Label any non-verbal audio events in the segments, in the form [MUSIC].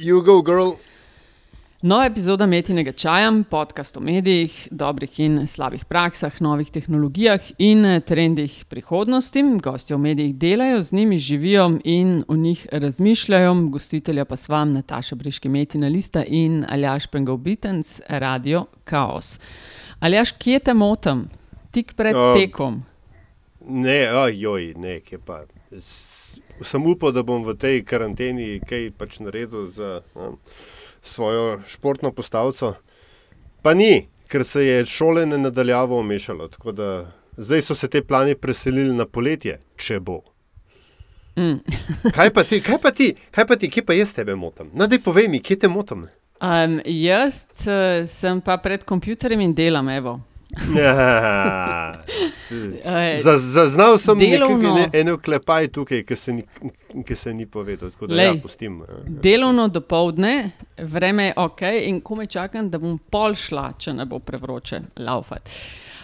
You go, girl. Nova epizoda Metinega čaja, podcast o medijih, dobrih in slabih praksah, novih tehnologijah in trendih prihodnosti. Gosti v medijih delajo, z njimi živijo in o njih razmišljajo. Gostitelja pa s vami Nataša Briški, Metina Lista in Aljaš Pengovitenc, Radio Chaos. Aljaš, kje te motim, tik pred Um, tekom? Ne, ojoj, ne, kje pa. S- Sem upal, da bom v tej karanteni kaj pač naredil za um, svojo športno postavco. Pa ni, ker se je šole ne nadaljavo omešalo. Da zdaj so se te plani preselili na poletje, če bo. Mm. [LAUGHS] Kaj pa ti, kaj pa ti, kaj pa ti, kje pa jaz tebe motim? No, daj povej mi, kje te motim? Um, jaz uh, sem pa pred kompjuterjem in delam, evo. Ja. Za- Zaznal sem Delovno. nekaj, ne, eno klepaj tukaj, ki se, ni- ki se ni povedal. Tako da Lej. ja, pustim. ja. Delovno do povdne, vreme je ok, in ko me čakam, da bom pol šla, če ne bo prevroče, laufat.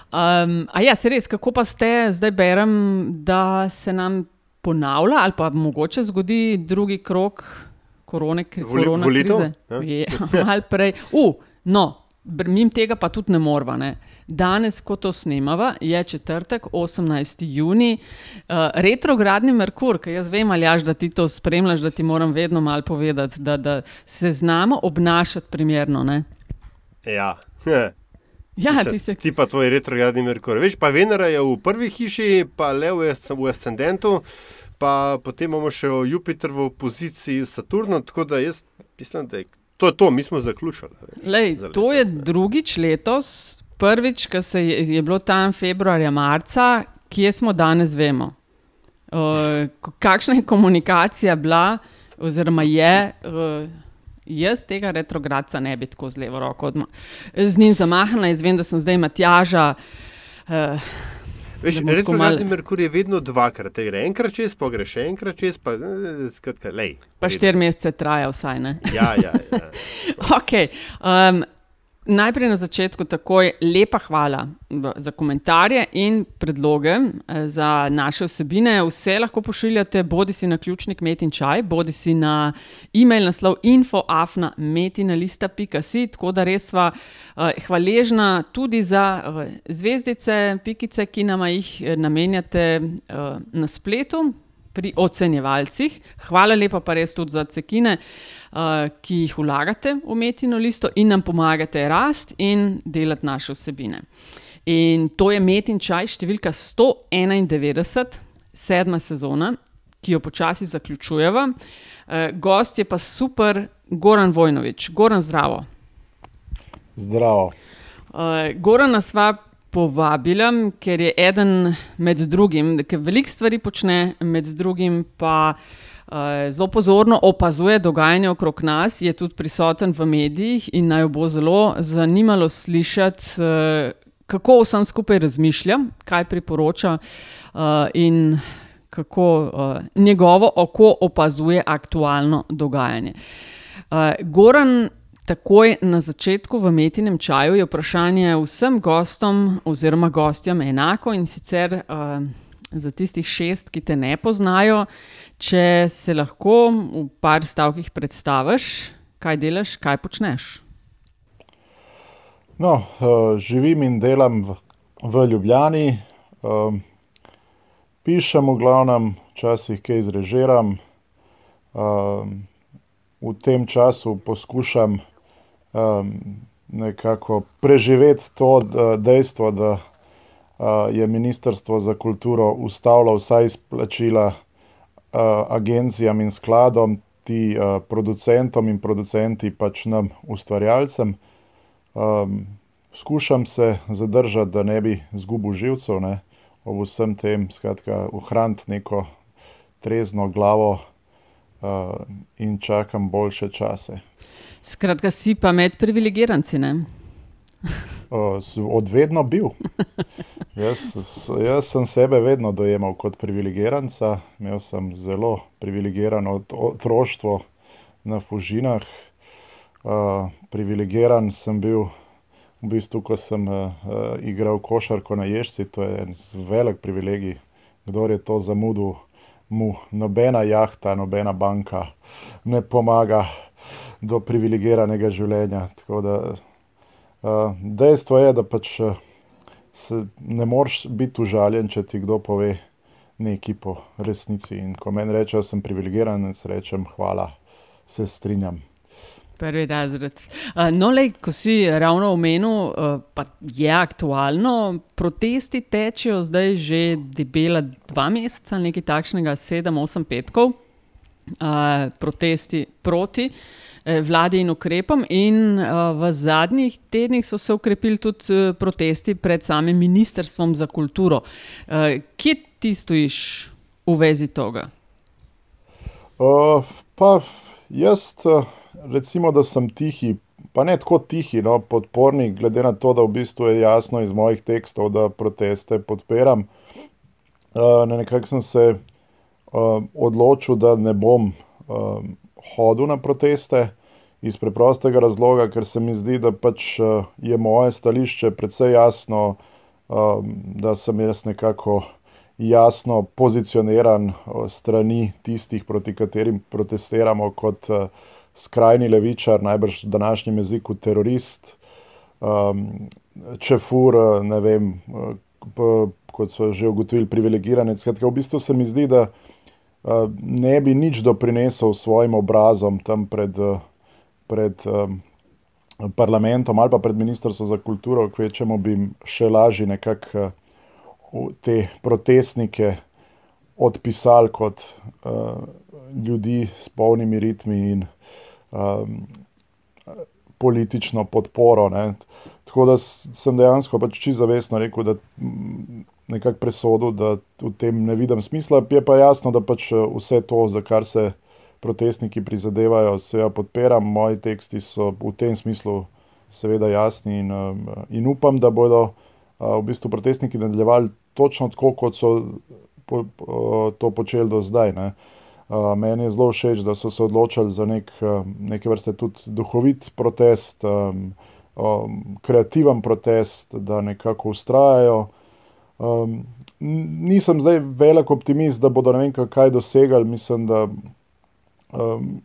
Um, a ja, se res, kako pa ste, zdaj berem, da se nam ponavlja, ali pa mogoče zgodi drugi krok korone, kri- Voli- korona volitev, krize. Ja, [LAUGHS] malo prej. Uh, no, mimo tega pa tudi ne morva. Ne. Danes, ko to snemava, je četrtek, 18. juni, uh, retrogradni Merkur, ki jaz vem, ali da ti to spremljaš, da ti moram vedno malo povedati, da, da se znamo obnašati primerno. Ne? Ja. [LAUGHS] Ja, Ti se- ti pa tvoj retrogradni Merkur. Veš, pa Venera je v prvi hiši, pa Lev je s- v ascendentu, pa potem imamo še Jupiter v opoziciji s Saturnom, tako da jaz mislim, da je to, je to mi smo zaključili. Lej, to je drugič letos, prvič, ko se je, je bilo tam februarja, marca, kje smo danes, vemo. Uh, kakšna je komunikacija bila, oziroma je. Uh, Jaz tega retrogradca ne bi tako z levo roko odma- z njim zamahnila, jaz vem, da sem zdaj Matjaža. Uh, Veš, retrogradni malo- Merkur je vedno dvakrat, te gre enkrat čez, pa gre še enkrat čez, pa eh, skratka, lej. pa štiri mesece traja, vsaj ne. Ja, ja, ja. [LAUGHS] Okay. Um, najprej na začetku takoj lepa hvala za komentarje in predloge eh, za naše vsebine. Vse lahko pošiljate, bodi si na ključnik Metin Čaj, bodi si na e-mail naslov infoafna metinalista.si, tako da res sva uh, hvaležna tudi za uh, zvezdice, pikice, ki nam jih eh, namenjate na spletu pri ocenjevalcih. Hvala lepa pa res tudi za cekine, uh, ki jih vlagate v Metino listo in nam pomagate rast in delati naše vsebine. In to je Metin čaj številka 191, sedma sezona, ki jo počasi zaključujeva. Uh, gost je pa super, Goran Vojnovič. Goran, zdravo. Zdravo. Uh, Goran nas sva povabila, ker je eden med drugim, ki veliko stvari počne, med drugim pa uh, zelo pozorno opazuje dogajanje okrog nas, je tudi prisoten v medijih in naj bo zelo zanimalo slišati, uh, kako vsem skupaj razmišlja, kaj priporoča uh, in kako uh, njegovo oko opazuje aktualno dogajanje. Uh, Goran, takoj na začetku v metinem čaju je vprašanje vsem gostom oziroma gostjam enako in sicer uh, za tistih šest, ki te ne poznajo, če se lahko v par stavkih predstaviš, kaj delaš, kaj počneš. No, uh, živim in delam v, v Ljubljani, um, pišem v glavnem, včasih kaj izrežiram. Um, v tem času poskušam um, nekako preživeti to dejstvo, da uh, je Ministrstvo za kulturo ustavilo vsa izplačila uh, agencijam in skladom, ti uh, producentom in producenti pač nam, ustvarjalcem. Um, skušam se zadržati, da ne bi izgubil živcev, ne, ob vsem tem, skratka, ohraniti neko trezno glavo uh, in čakam boljše čase. Skratka, si pa med privilegiranci. Uh, s- od vedno bil. Jaz, jaz sem sebe vedno dojemal kot privilegiranca, imel sem zelo privilegirano ot- otroštvo na Fužinah. Uh, privilegiran sem bil v bistvu, ko sem uh, igral košarko na Ježci, to je en velik privilegij. Kdor je to zamudil, mu nobena jahta, nobena banka ne pomaga. Do privilegiranega življenja. Da, uh, dejstvo je, da pač se ne moreš biti užaljen, če ti kdo pove nekaj po resnici. In ko meni rečejo, da sem privilegiran, se rečem, hvala, se strinjam. Prvi razred. No, le, ko si ravno omenil, pa je aktualno, protesti tečejo zdaj že debela dva meseca, nekaj takšnega, sedem, osem petkov, protesti proti. Vladi in ukrepom, in uh, v zadnjih tednih so se ukrepili tudi uh, protesti pred samim Ministrstvom za kulturo. Uh, kje ti stojiš v vezi tega? Uh, pa jaz. Uh recimo, da sem tihi, pa ne tako tihi, no, podpornik, glede na to, da v bistvu je jasno iz mojih tekstov, da proteste podpiram. Uh, nekako sem se uh, odločil, da ne bom uh, hodil na proteste iz preprostega razloga, ker se mi zdi, da pač uh, je moje stališče precej jasno, uh, da sem jaz nekako jasno pozicioniran uh, strani tistih, proti katerim protestiramo kot uh, skrajni levičar, najbrž v današnjem jeziku terorist, um, čefur, ne vem, kot so že ugotovili, privilegiranec. Skratka, v bistvu se mi zdi, da uh, ne bi nič doprinesel svojim obrazom tam pred, uh, pred um, parlamentom ali pa pred ministrstvom za kulturo, kvečemu bi še lažje nekako uh, te protestnike odpisali kot uh, ljudi s polnimi ritmi in um, politično podporo. Ne. Tako da sem dejansko pač čisto zavestno rekel, da nekako presodil, da v tem ne vidim smisla. Je pa jasno, da pač uh, vse to, za kar se protestniki prizadevajo, se ja podpiram. Moji teksti so v tem smislu seveda jasni in, um, in upam, da bodo uh, v bistvu protestniki nadaljevali točno tako, kot so to počeli do zdaj. Ne. Meni je zelo všeč, da so se odločili za nek, neke vrste tudi duhovit protest, um, um, kreativen protest, da nekako ustrajajo. Um, nisem zdaj velik optimist, da bodo ne vem, kaj dosegali. Mislim, da um,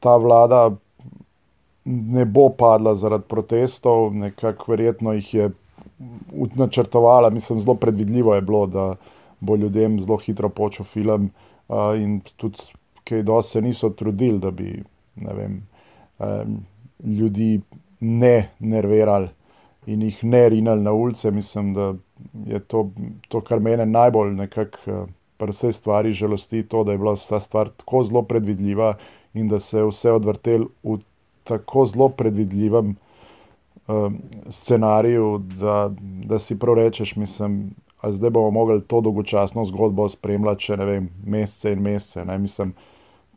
ta vlada ne bo padla zaradi protestov, nekako verjetno jih je načrtovala. Mislim, zelo predvidljivo je bilo, da bo ljudem zelo hitro počel film in tudi, kaj do se niso trudili, da bi vem, ljudi ne nervirali in jih ne rinali na ulice. Mislim, da je to, to kar mene najbolj nekako pri vsej stvari žalosti, to, da je bila vsa stvar tako zelo predvidljiva in da se je vse odvrtel v tako zelo predvidljivem. Scenariju, da, da si prav rečeš, mislim, zdaj bomo mogli to dolgočasno zgodbo spremljati, če ne vem, mesece in mesece. Ne? Mislim,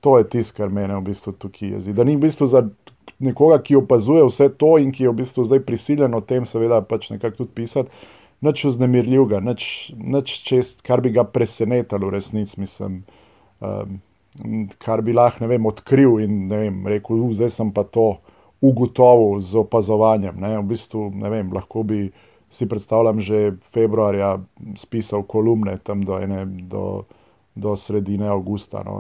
to je tisto, kar meni v bistvu tukaj jezi. Da ni v bistvu za nekoga, ki opazuje vse to in ki je v bistvu zdaj prisiljen o tem, seveda, pač nekako tudi pisati, nič vznemirljivega, nič čest, kar bi ga presenetilo v resnici, mislim. Um, Kar bi lahko vem, odkril in vem, rekel, zdaj sem pa to ugotovil z opazovanjem. Ne, v bistvu, ne vem, lahko bi si predstavljam, že februarja spisal kolumne tam do, ene, do, do sredine avgusta. No,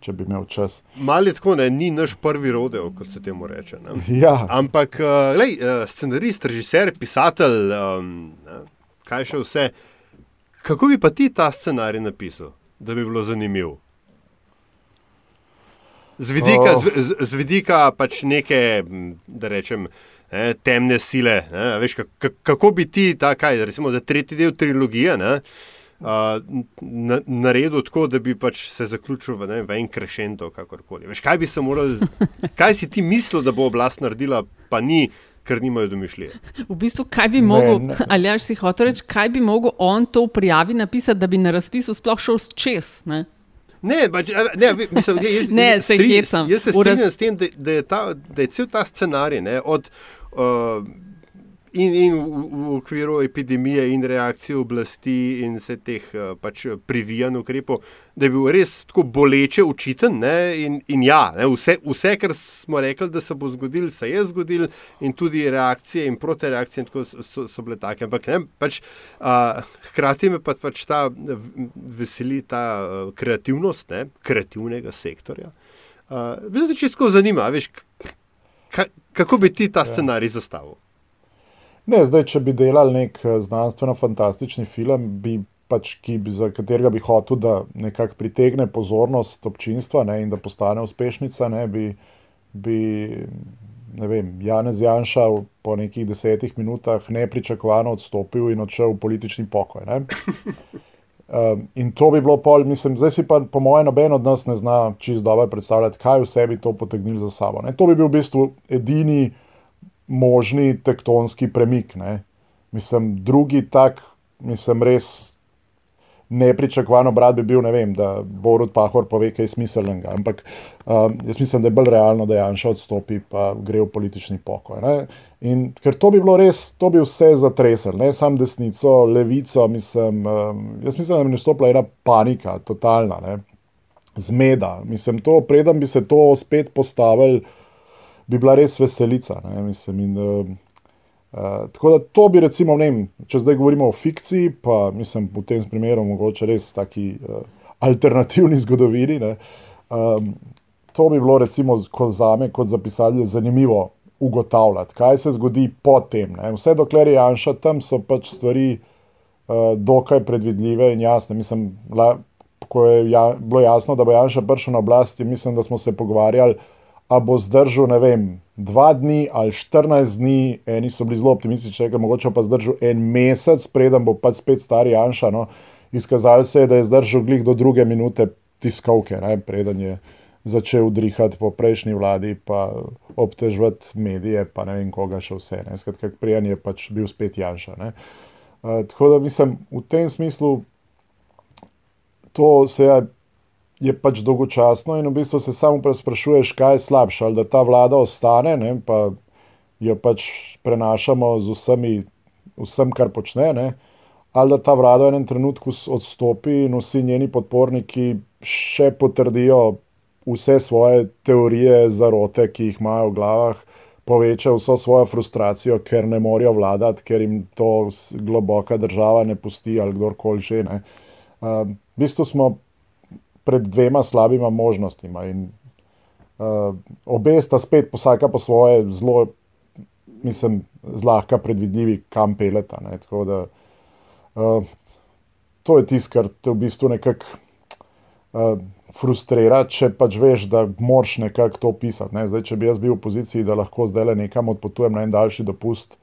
Če bi imel čas. Malo je tako, ne, ni naš prvi rodeo, kot se temu reče. [LAUGHS] Ja. Ampak, uh, lej, uh, scenarist, režiser, pisatelj, um, kaj še vse. Kako bi pa ti ta scenarij napisal, da bi bilo zanimivo? Z vidika, oh. z, z, vidika pač neke, da rečem, ne, temne sile. Ne, veš, kako bi ti, ta, kaj, recimo, tretji del trilogije, ne, uh, na, naredil tako, da bi pač se zaključil v, ne, v en krešendo, kakorkoli. Veš, kaj bi se moral, [LAUGHS] kaj si ti mislil, da bo oblast naredila, pa ni. Ker nimajo domišljije. V bistvu, kaj bi mogel, ali ja, si hotel reči, kaj bi mogel on to prijavi napisati, da bi na razpisu sploh šel čez? Ne, ne, bač, ne mislim, jaz, [LAUGHS] ne se jih sem. Jaz se strinjam raz... s tem, da, da, je ta, da je cel ta scenarij ne, od, uh, in, in v, v okviru epidemije, in reakcije oblasti, in vse teh uh, pač privijanj ukrepov, da je bil res tako boleče učiten. Ne, in, in ja, ne, vse, vse, kar smo rekli, da se bo zgodil, se je zgodil, in tudi reakcije in protireakcije so, so, so bile take. Ampak ne, pač, uh, hkrati me pa, pač ta veseli ta uh, kreativnost ne, kreativnega sektorja. Uh, me zdi, čisto zanima, veš, kako bi ti ta ja. scenarij zastavil. Ne, zdaj, če bi delali nek znanstveno-fantastični film, bi pač, ki, za katerega bi hotel, da nekako pritegne pozornost občinstva ne, in da postane uspešnica, ne, bi, bi ne vem, Janez Janša po nekih desetih minutah nepričakovano odstopil in odšel v politični pokoj. Um, [LAUGHS] in to bi bilo pol, mislim, zdaj si pa, po mojem, noben od nas ne zna čisto dobro predstavljati, kaj vse bi to potegnilo za sabo. Ne? To bi bil v bistvu edini možni tektonski premik. Ne? Mislim, drugi tak, mislim, res nepričakovan obrat bi bil, ne vem, da Borod Pahor pove, kaj smiselnega. Ampak um, jaz mislim, da je bolj realno, da Janša odstopi in gre v politični pokoj. Ne? In ker to bi bilo res, to bi vse zatresel, ne samo desnico, levico. Mislim, um, jaz mislim, da bi nastopila ena panika, totalna, ne? zmeda. Mislim, to, preden bi se to spet postavili, bi bila res veselica. Mislim, in, um, Uh, tako da to bi, recimo, vem, če zdaj govorimo o fikciji, pa mislim, v tem primeru mogoče res taki uh, alternativni [LAUGHS] zgodovini. Um, to bi bilo, recimo, kot za me, kot za pisatelje, zanimivo ugotavljati, kaj se zgodi potem. Ne? Vse dokler je Janša tam, so pač stvari uh, dokaj predvidljive in jasne. Mislim, la, ko je ja, bilo jasno, da bo Janša prišel na oblast, mislim, da smo se pogovarjali a bo zdržal, ne vem, dva dni ali 14 dni, eni so bili zelo optimistični, da mogoče pa zdržal en mesec, preden bo pač spet stari Janša. No. Izkazalo se je, da je zdržal glih do druge minute tiskovke, ne, preden je začel drihati po prejšnji vladi, pa obtežvati medije, pa ne vem koga še vse. Skratka, prijan je pač bil spet Janša. Ne. Uh, tako da mislim, v tem smislu to se je je pač dolgočasno in v bistvu se samo sprašuješ, kaj je slabše, ali da ta vlada ostane, ne, pa jo pač prenašamo z vsemi, vsem, kar počne, ne, ali da ta vlada v enem trenutku odstopi in vsi njeni podporniki še potrdijo vse svoje teorije zarote, ki jih imajo v glavah. Poveča vso svojo frustracijo, ker ne morejo vladati, ker jim to globoka država ne pusti, ali kdorkoli že. Uh, v bistvu smo pred dvema slabima možnostima. In, uh, obe sta spet, vsaka po svoje, zelo, mislim, zlahka predvidljivi, kam peleta. Da, uh, to je tisto, kar te v bistvu nekako uh, frustrira, če pač veš, da moraš nekako to opisati. Ne? Zdaj, če bi jaz bil v poziciji, da lahko zdaj le nekam odpotujem na en daljši dopust.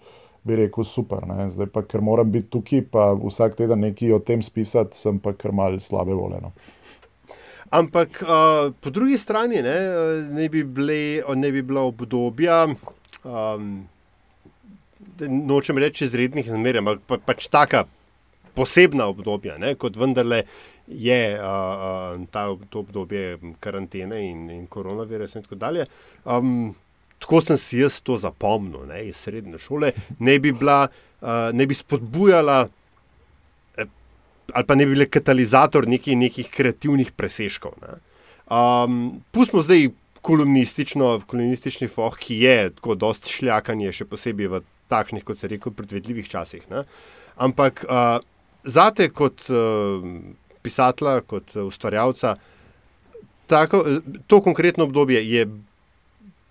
Bi rekel, super, ne? zdaj pa, ker moram biti tukaj, pa vsak teden nekaj o tem spisati, sem pa kar mal slabe voljeno. Ampak uh, po drugi strani ne, ne, bi, bile, ne bi bila obdobja, um, nočem reči izrednih razmer, ampak pa, pač taka posebna obdobja, ne, kot vendarle je uh, uh, ta, to obdobje karantene in, in koronavirusa in tako. Um, tako sem si jaz to zapomnil ne, iz srednje šole, ne bi, bila, uh, ne bi spodbujala ali pa ne bi bile katalizator nekih, nekih kreativnih presežkov. Ne. Um, pustimo zdaj kolumnistično, kolumnistični foh, ki je tako dosti šljakanje, še posebej v takšnih, kot se reče, predvidljivih časih. Ne. Ampak uh, zate kot uh, pisatelja, kot ustvarjalca, tako, to konkretno obdobje je.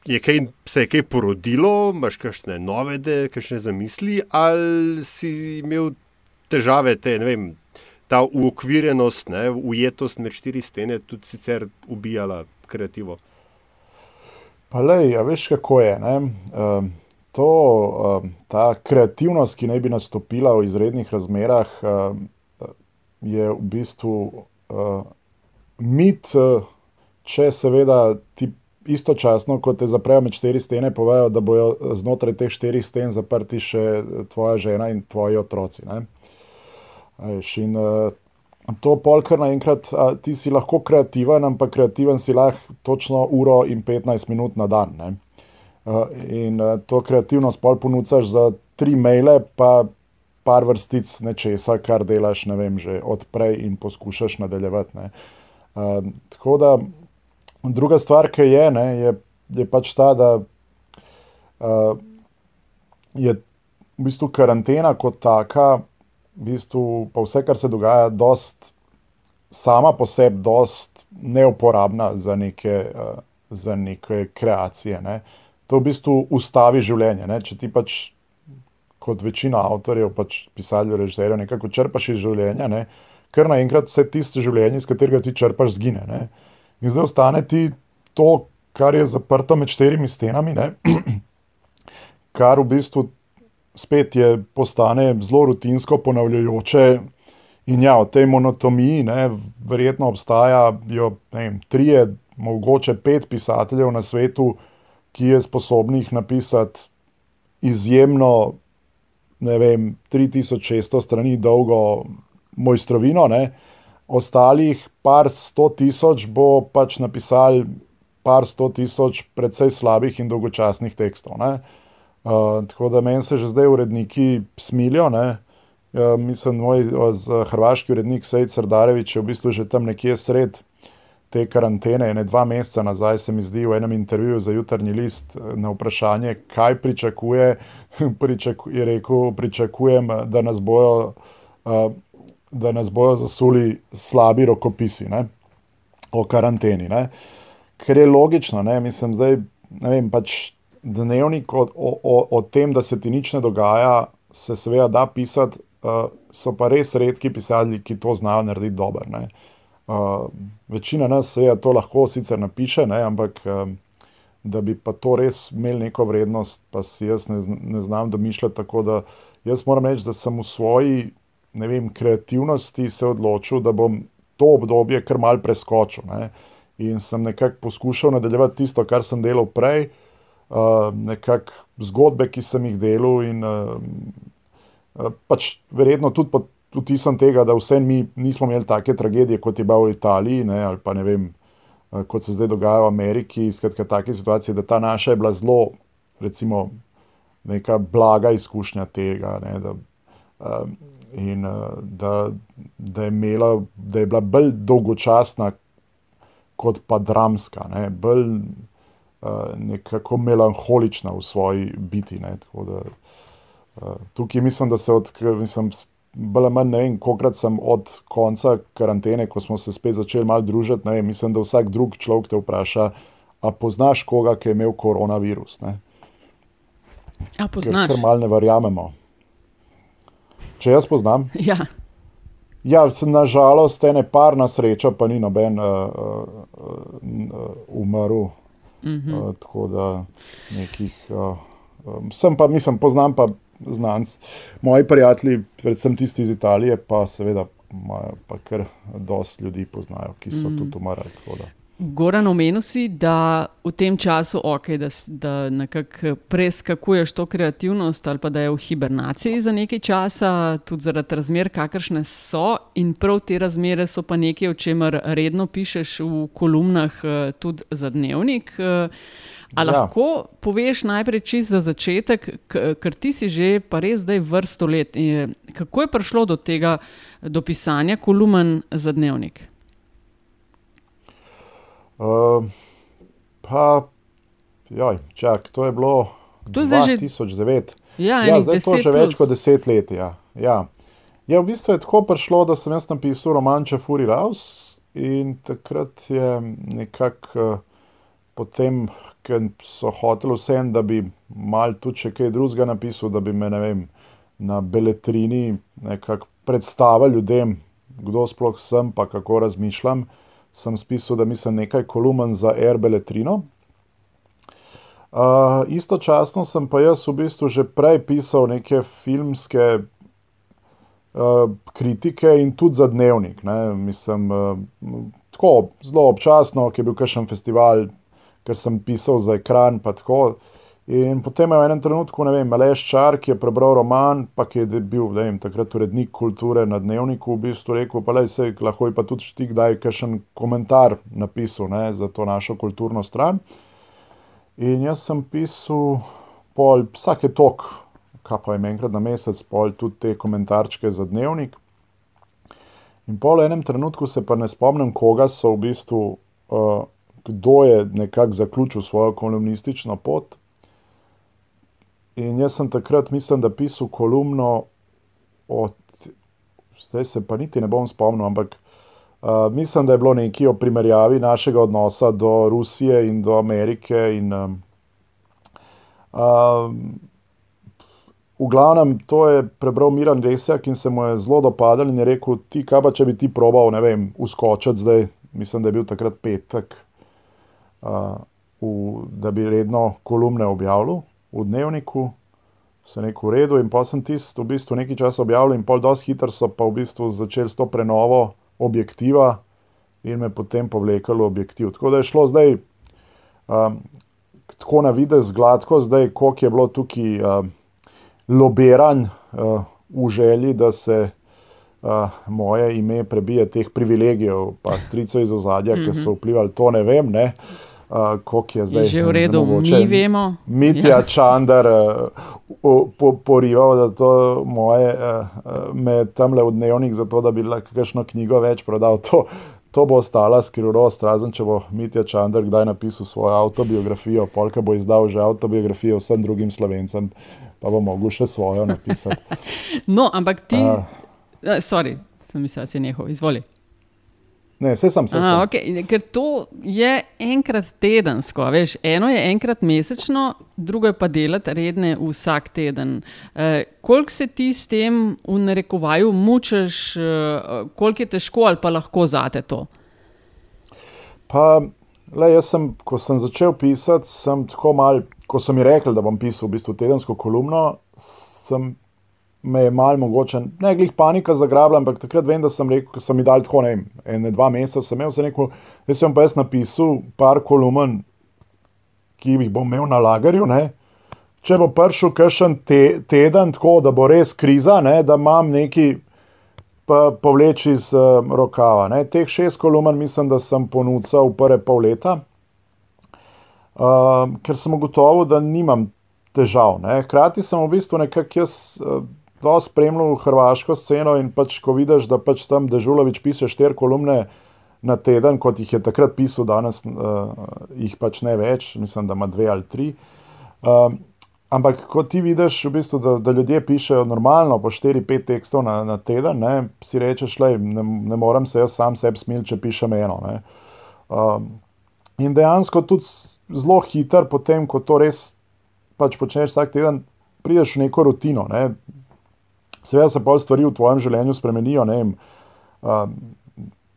Je kaj, se je kaj porodilo, imaš kakšne nove, kakšne zamisli, ali si imel težave, te, ne vem, ta uokvirjenost, ne, ujetost med štiri stene, tudi sicer ubijala kreativo. Pa le, ja, veš, kako je. Um, to, um, ta kreativnost, ki naj bi nastopila v izrednih razmerah, um, je v bistvu uh, mit, če seveda ti. Istočasno, ko te zaprejo med štiri stene, povejo, da bodo znotraj teh štirih sten zaprti še tvoja žena in tvoji otroci. Ne? Veš, in uh, to polkar naenkrat, uh, ti si lahko kreativen, ampak kreativen si lahko točno uro in 15 minut na dan. Uh, in uh, to kreativnost pol ponucaš za tri maile, pa par vrstic nečesa, kar delaš, ne vem, že odprej in poskušaš nadaljevati. Uh, tako da druga stvar, ki je, ne, je, je pač ta, da uh, je v bistvu karantena kot taka v bistvu pa vse, kar se dogaja, dost, sama po sebi, dost neuporabna za neke uh, za neke kreacije. Ne. To v bistvu ustavi življenje. Ne. Če ti pač, kot večina avtorjev, pač pisateljev, režiserjev, nekako črpaš iz življenja, ne, kar naenkrat vse tiste življenje, iz katerega ti črpaš, zgine. Ne. In zdaj ostane ti to, kar je zaprto med štirimi stenami, ne, [CLEARS THROAT] kar v bistvu spet je postane zelo rutinsko, ponavljajoče. In ja, v tej monotoniji, ne, verjetno obstajajo tri, mogoče pet pisateljev na svetu, ki je sposobnih napisati izjemno, ne vem, 3600 strani dolgo mojstrovino, ne. ostalih par sto tisoč bo pač napisal par sto tisoč precej slabih in dolgočasnih tekstov. Uh, tako da meni se že zdaj uredniki smilijo. Uh, mislim, moj hrvaški urednik Sejc Srdarevič je v bistvu že tam nekje sred te karantene, ne dva meseca nazaj, se mi zdi v enem intervjuju za jutarnji list na vprašanje, kaj pričakuje, [LAUGHS] pričaku, je rekel, pričakujem, da nas bojo, uh, da nas bojo zasuli slabi rokopisi ne? o karanteni. Ne? Ker je logično, ne? mislim, da je pač dnevnik o, o, o tem, da se ti nič ne dogaja, se seveda da pisati, uh, so pa res redki pisatelji, ki to znajo narediti dobro. Uh, večina nas se to lahko sicer napiše, ne, ampak uh, da bi pa to res imel neko vrednost, pa si jaz ne, ne znam domišljati. Tako da jaz moram reči, da sem v svoji vem, kreativnosti se odločil, da bom to obdobje kar mal preskočil. Ne. In sem nekako poskušal nadaljevati tisto, kar sem delal prej, uh, nekako zgodbe, ki sem jih delal, in uh, pač verjetno tudi pod vtisom tega, da vse mi nismo imeli take tragedije, kot je bila v Italiji, ne, ali pa ne vem, kot se zdaj dogaja v Ameriki. Skratka, take situacije, da ta naša je bila zelo, recimo, neka blaga izkušnja tega. Ne, da, uh, in da, da, je imela, da je bila bolj dolgočasna, kot pa dramska, ne, bolj nekako melankolična v svoji biti. Ne, da, uh, tukaj mislim, da se od. Mislim, Bolj manj ne vem, kolikrat sem od konca karantene, ko smo se spet začeli malo družiti. Vem, mislim, da vsak drug človek te vpraša, a poznaš koga, ki je imel koronavirus. Ne? A poznaš? Ker malo ne verjamemo. Če jaz poznam. [LAUGHS] Ja. Ja, nažalost, ene par na srečo, pa ni noben uh, uh, umrl. Mm -hmm. uh, tako da nekih. Uh, um, sem pa, mislim, poznam pa znanc. Moji prijatelji, predvsem tisti iz Italije, pa seveda imajo pa kar dosti ljudi poznajo, ki so mm. tudi umrli. Goran, omenil si, da v tem času, okay, da, da nekako preskakuješ to kreativnost ali pa da je v hibernaciji za nekaj časa, tudi zaradi razmer, kakršne so, in prav te razmere so pa nekaj, o čemer redno pišeš v kolumnah, eh, tudi za dnevnik. Uh, A ja. lahko poveš najprej čist za začetek, ker ti si že pa res zdaj vrsto let. Kako je prišlo do tega, do pisanja kolumen za dnevnik? Uh, pa, joj, čak, to je bilo to je 2009. Ja, ja, zdaj je to že plus. več kot deset let. Ja. Ja. Ja, v bistvu je tako prišlo, da sem jaz napisal roman Čefuri Raus in takrat je nekako uh, potem ker so hoteli vsem, da bi mal tudi še kaj drugega napisal, da bi me vem, na beletrini nekako predstavil ljudem, kdo sploh sem, pa kako razmišljam. Sem spisal, da mislim nekaj kolumen za Air Beletrino. Uh, istočasno sem pa jaz v bistvu že prej pisal neke filmske uh, kritike in tudi za dnevnik. Ne? Mislim, uh, tako zelo občasno, ki je bil kakšen festival, ker sem pisal za ekran. In potem je v enem trenutku, ne vem, Aleš Čar, ki je prebral roman, pa ki je bil vem, takrat urednik kulture na dnevniku, v bistvu rekel: pa le se lahko pa tudi ti kdaj kakšen komentar napisal ne, za to našo kulturno stran. In jaz sem pisal pol, vsake tok, kaj pa je enkrat na mesec, pol tudi te komentarčke za dnevnik. In pol v enem trenutku se pa ne spomnim, koga so v bistvu. Uh, kdo je nekako zaključil svojo kolumnistično pot. In jaz sem takrat, mislim, da pisal kolumno, od, zdaj se pa niti ne bom spomnil, ampak Uh, mislim, da je bilo nekaj o primerjavi našega odnosa do Rusije in do Amerike. In, um, uh, v glavnem, to je prebral Miran Resjak in se mu je zelo dopadal in je rekel: Ti, kaj pa če bi ti probal, ne vem, uskočiti zdaj, mislim, da je bil takrat petek, uh, v, da bi redno kolumne objavil v dnevniku. Se je rekel, v redu, in pa sem tisti v bistvu nekaj časa objavil, in pol dosti hitro so pa v bistvu začeli s to prenovo objektiva in me potem povlekli v objektiv. Tako da je šlo zdaj um, tako na videz gladko, zdaj koliko je bilo tukaj um, lobiran uh, v želji, da se uh, moje ime prebije teh privilegijev, pa strico iz ozadja, mm -hmm. ki so vplivali, to ne vem. Ne? Uh, Kako je zdaj? Je že v redu, mogoče, mi vemo. Mitja ja. Čandar uh, po, porival, da to moje uh, me tam le v dnevnik, zato da bi lahko kakšno knjigo več prodal. To, to bo ostala skrivnost, razen če bo Mitja Čandar kdaj napisal svojo avtobiografijo, polka bo izdal že avtobiografijo vsem drugim slovencem, pa bo mogel še svojo napisati. [LAUGHS] no, ampak ti, uh, sorry, sem mislil, da si nehal, izvoli. Ne, vse sem se znašel. Okay. Ker to je enkrat tedensko, veš, eno je enkrat mesečno, drugo je pa delati redne vsak teden. E, koliko se ti s tem v narekovaju mučiš, e, koliko je težko ali pa lahko zate to? Pa, le, jaz sem, ko sem začel pisati, sem tako mal, ko so mi rekli, da bom pisal v bistvu tedensko kolumno, sem me je malo mogoče, ne glih panika zagrabila, ampak takrat vem, da sem rekel, da so mi dali tako, ne vem, ene dva meseca, sem imel se neko, da sem pa jaz napisal par kolumen, ki jih bom imel na lagarju, ne. Če bo prišel kakšen te, teden, tako da bo res kriza, ne, da imam neki povleči iz uh, rokava. Ne. Teh šest kolumen mislim, da sem ponudil v prve pol leta, uh, ker sem ugotovil, da nimam težav. Ne. Hkrati sem v bistvu nekako jaz. Uh, to spremljal hrvaško sceno in pač, ko vidiš, da pač tam Dežulovič piše štiri kolumne na teden, kot jih je takrat pisal, danes uh, jih pač ne več, mislim, da ima dve ali tri. Uh, ampak, ko ti vidiš, v bistvu, da, da ljudje pišejo normalno po 4-5 tekstov na, na teden, ne, si rečeš, da ne, ne morem se jaz sam sebi smiliti, če pišem eno. Uh, in dejansko tudi zelo hiter, potem, ko to res pač počneš vsak teden, prideš v neko rutino. Ne. Seveda se pol stvari v tvojem življenju spremenijo. Uh,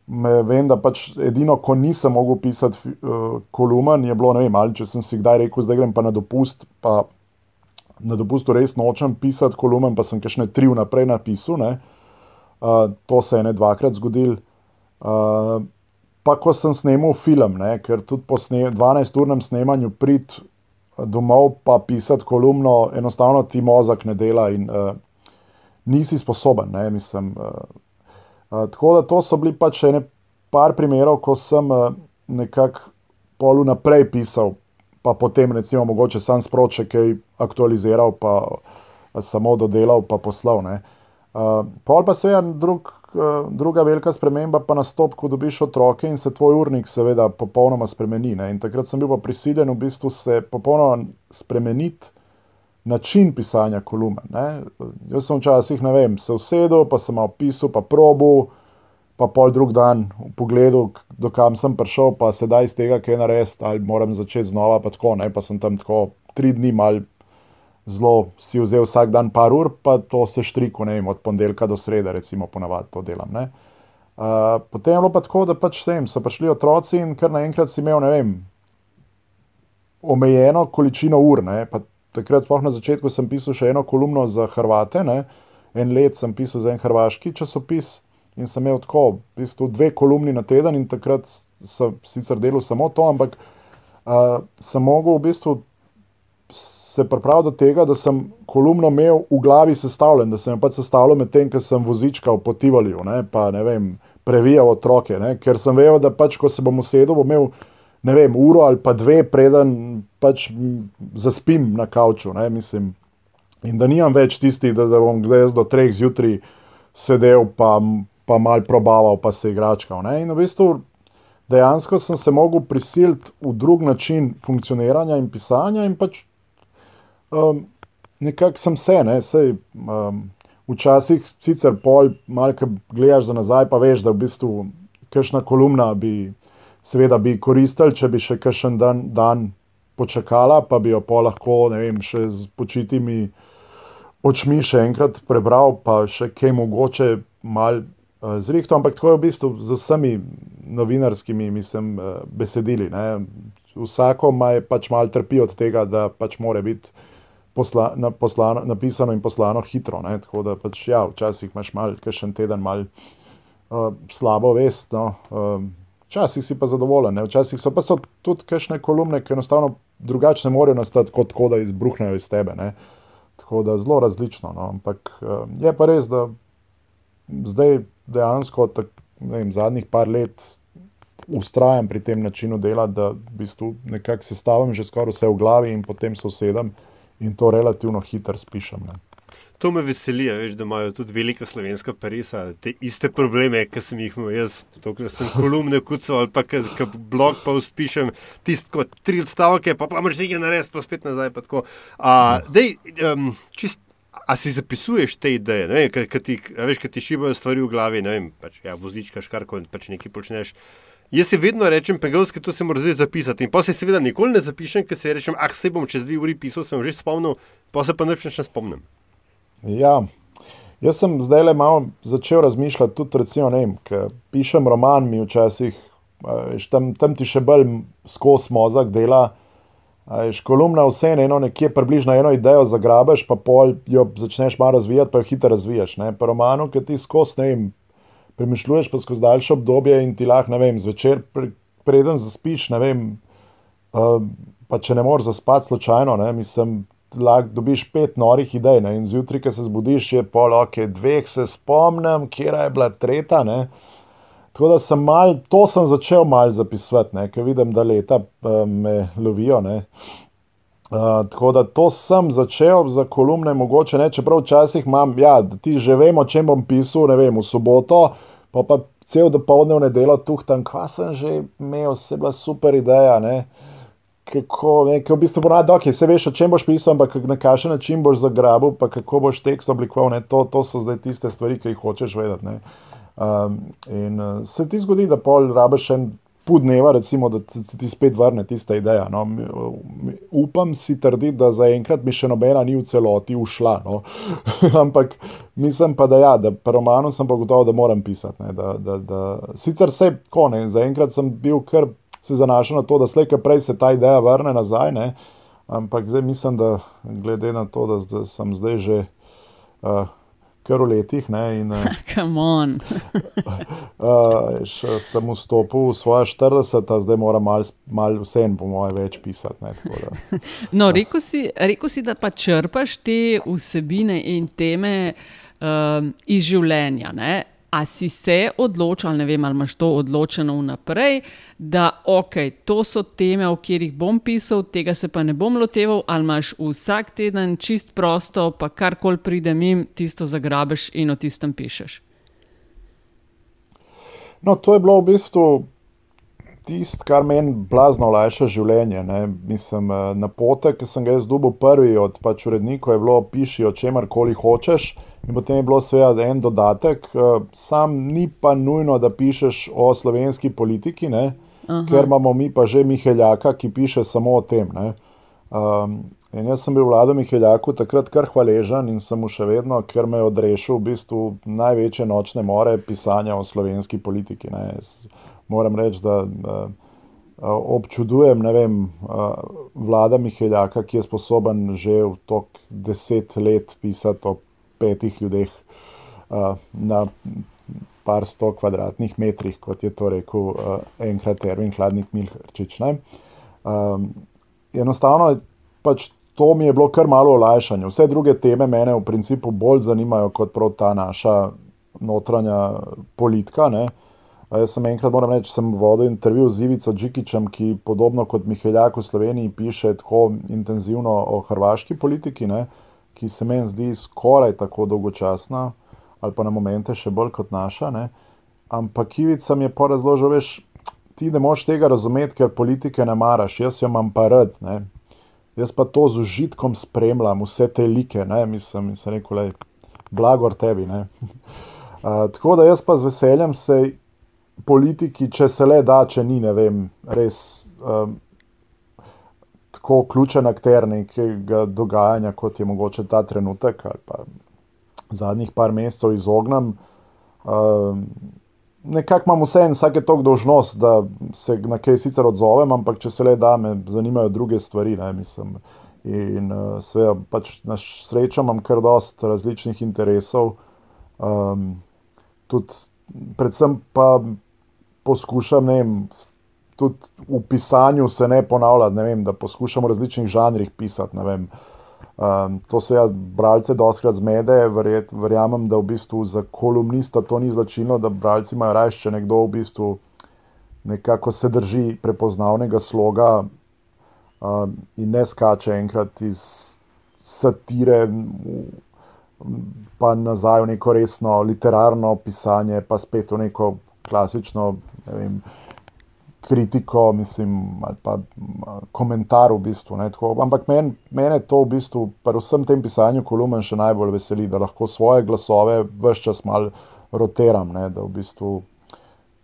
me vem, da pač edino, ko nisem mogel pisati uh, kolumen, je bilo, ne vem, ali če sem si kdaj rekel, da grem pa na dopust, pa na dopustu res nočem pisati kolumen, pa sem kakšne tri vnaprej napisal. Uh, to se je ne dvakrat zgodil. Uh, pa ko sem snemal film, ne, ker tudi po 12-urnem snemanju prid domov, pa pisati kolumno, enostavno ti mozak ne dela. In, uh, nisi sposoben. Ne, mislim, uh, uh, tako da to so bili pač ene par primerov, ko sem uh, nekako polu naprej pisal, pa potem recimo mogoče sam sproče kaj aktualiziral, pa uh, samo dodelal, pa poslal. Uh, pol pa se je drug. Druga velika sprememba pa nastopi, ko dobiš otroke in se tvoj urnik, seveda, popolnoma spremeni. Ne? In takrat sem bil pa prisiljen v bistvu se popolnoma spremeniti način pisanja kolumen. Ne. Jaz sem včasih, ne vem, se usedel, pa sem malo pisal, pa probo, pa pol drug dan v pogledu, dokam sem prišel, pa sedaj iz tega, kaj narediti, ali moram začeti znova, pa tako ne. Pa sem tam tako tri dni mal. Zelo si vzel vsak dan par ur, pa to se štriko, ne vem, od ponedeljka do sreda, recimo, ponavadi to delam. Uh, potem je bilo pa tako, da pač sem, so prišli otroci in kar naenkrat si imel, ne vem, omejeno količino ur, ne, pa takrat, sploh na začetku, sem pisal še eno kolumno za Hrvate, ne? en let sem pisal za en hrvaški časopis in sem imel tako, v bistvu, dve kolumni na teden in takrat sem sicer delal samo to, ampak uh, sem mogel v bistvu se pripraviti do tega, da sem kolumno imel v glavi sestavljen, da sem jo pač sestavljal med tem, ker sem vozičkal po Tivoliju, ne? pa ne vem, previjal otroke, ne? ker sem vedel, da pač, ko se bom usedel, bom imel ne vem, uro ali pa dve, preden pač zaspim na kavču. Ne, in da nimam več tistih, da, da bom zdaj do treh zjutraj sedel, pa, pa mal probaval, pa se igračkal. Ne, in v bistvu dejansko sem se mogel prisiliti v drug način funkcioniranja in pisanja, in pač um, nekako sem se, ne, sej. Um, Včasih sicer pol, malo, ki gledaš za nazaj, pa veš, da v bistvu kakšna kolumna bi, seveda, bi koristila, če bi še kakšen dan, dan počakala, pa bi jo lahko, ne vem, še z počitimi očmi še enkrat prebral, pa še kaj mogoče mal uh, zrihto, ampak tako je v bistvu z vsemi novinarskimi, mislim, uh, besedili. Ne. Vsako maj pač mal trpi od tega, da pač more biti posla, na, poslano, napisano in poslano hitro. Ne? Tako da pač, ja, včasih imaš mal, še en teden mal uh, slabo vest. No? Uh, včasih si pa zadovoljen, ne? včasih so pa so tudi kakšne kolumne, ki enostavno drugače ne morejo nastati, kot da izbruhnejo iz tebe. Ne? Tako da zelo različno. No? Ampak uh, je pa res, da zdaj dejansko, tak, vem, zadnjih par let. Ustrajam pri tem načinu dela, da v bistvu nekako sestavim že skoraj vse v glavi in potem se usedem in to relativno hitro spišem. Ne. To me veseli, veš, da imajo tudi velika slovenska parisa te iste probleme, ki sem jih imel jaz, to, da sem kolumne kucal ali pa ki blog pa uspišem, tisti kot tri odstavke, pa pa moraš nekaj narediti, pa spet nazaj. Pa a, dej, um, čist, a si zapisuješ te ideje, ki ti, ti šibajo stvari v glavi, ne vem, pač, ja, vozičkaš kar koli, pač nekaj počneš. Jaz si vedno rečem, pegalski, to se mora zdaj zapisati. In pa se seveda nikoli ne zapišem, ker se rečem, ah, se bom čez dve uri pisal, sem že spomnil, pa se pa neč ne spomnim. Ja, jaz sem zdaj le malo začel razmišljati, tudi recimo, ne vem, ker pišem roman, mi včasih, veš, tam, tam ti še bolj skos mozak dela. Veš, kolumna vse eno, nekje približno eno idejo zagrabeš, pa pol jo začneš malo razvijati, pa jo hitro razvijaš. Ne? Pa romanu, ki ti skos, ne vem, premišljuješ pa skozi daljše obdobje in ti lahko, ne vem, zvečer, pre, preden zaspiš, ne vem, uh, pa če ne moreš zaspati slučajno, ne, mislim, lahko dobiš pet norih idej ne, in zjutraj, ko se zbudiš, je pol ok, dveh se spomnim, kje je bila tretja. Ne. Tako da sem mal, to sem začel malo zapisovati, ker vidim, da leta uh, me lovijo. Ne. Uh, tako da to sem začel za kolumne, mogoče ne, čeprav včasih imam, ja, ti že vemo, če bom pisal, ne vem, v soboto, pa pa cel dopoledne v nedelo tuhtam, kva sem že imel, se bila super ideja. Ne? Kako, ne, v bistvu bo nadok, okay, se veš, o čem boš pisal, ampak na kakšen način boš zagrabil, pa kako boš tekst oblikoval. To, to so zdaj tiste stvari, ki jih hočeš vedeti. Um, in uh, se ti zgodi, da pol rabiš en pol dneva, recimo, da se ti spet vrne tista ideja. No. Upam si trditi, da zaenkrat mi še nobena ni v celoti ušla. No. [LAUGHS] Ampak mislim pa, da ja, da romanu sem pa gotovo, da moram pisati. Ne, da, da, da. Sicer se kone, zaenkrat sem bil kar se zanašal na to, da slejka prej se ta ideja vrne nazaj. Ne. Ampak zdaj mislim, da glede na to, da, da sem zdaj že. Uh, kar v letih. Kamon. [LAUGHS] uh, [LAUGHS] sem vstopil v svoje 40, zdaj moram malo mal vse en, po mojem, več pisati. Ne, [LAUGHS] no, rekel si, rekel si, da pa črpaš te vsebine in teme um, iz življenja. Ne? A si se odločil, ne vem, ali imaš to odločeno vnaprej, da ok, to so teme, o katerih bom pisal, tega se pa ne bom loteval, ali imaš vsak teden čist prosto, pa karkoli pride mim, tisto zagrabeš in o tistem pišeš. No, to je bilo v bistvu tisto, kar meni blazno olajša življenje. Ne. Mislim, eh, na potek, ki sem ga jaz dobil prvi od pač urednikov, je bilo piši o čemer koli hočeš. In potem je bilo seveda en dodatek, uh, sam ni pa nujno, da pišeš o slovenski politiki, ker imamo mi pa že Miheljaka, ki piše samo o tem. Um, in jaz sem bil vlado Miheljaku takrat kar hvaležen in sem mu še vedno, ker me je odrešil v bistvu največje nočne more pisanja o slovenski politiki. Moram reči, da. Uh, Občudujem, vem, vlada Miheljaka, ki je sposoben že v tok deset let pisati o petih ljudeh uh, na par sto kvadratnih metrih, kot je to rekel uh, enkrat Erwin Hladnik Milhrčič. Um, enostavno pač to mi je bilo kar malo olajšanje. Vse druge teme mene v principu bolj zanimajo kot prav ta naša notranja politika. Ne. Jaz sem enkrat, moram reči, sem vodil intervju z Ivico Džikičem, ki podobno kot Miheljak v Sloveniji piše tako intenzivno o hrvaški politiki. Ne ki se meni zdi skoraj tako dolgočasna, ali pa na momente še bolj kot naša. Ne? Ampak Kivica mi je pa razložil, veš, ti ne moš tega razumeti, ker politike ne maraš, jaz jo imam pa rad. Ne? Jaz pa to z užitkom spremljam, vse te like, ne? mislim, da se reče, blagor tebi. Uh, [LAUGHS] tako da jaz pa z veseljem se politiki, če se le da, če ni, ne vem, res um, tako ključen akter nekega dogajanja, kot je mogoče ta trenutek ali pa zadnjih par mesecev izognem. Um, Nekako imam vse en, vsake tok dožnost, da se na kaj sicer odzovem, ampak če se le da, me zanimajo druge stvari. Ne, mislim, in uh, sve, pač na srečo imam kar dost različnih interesov. Um, tudi, predvsem pa poskušam, ne vem, tudi v pisanju se ne ponavljati, ne vem, da poskušam v različnih žanrih pisati. Um, to se ja, bralce doskrat zmede, verjet, verjamem, da v bistvu za kolumnista to ni značilno, da bralci imajo raje, če nekdo v bistvu nekako se drži prepoznavnega sloga um, in ne skače enkrat iz satire, pa nazaj v neko resno literarno pisanje, pa spet v neko klasično ne vem, kritiko, mislim, ali pa komentar v bistvu. Ampak men, mene to v bistvu, pa vsem tem pisanju kolumen še najbolj veseli, da lahko svoje glasove vse čas mal rotiram, ne? da v bistvu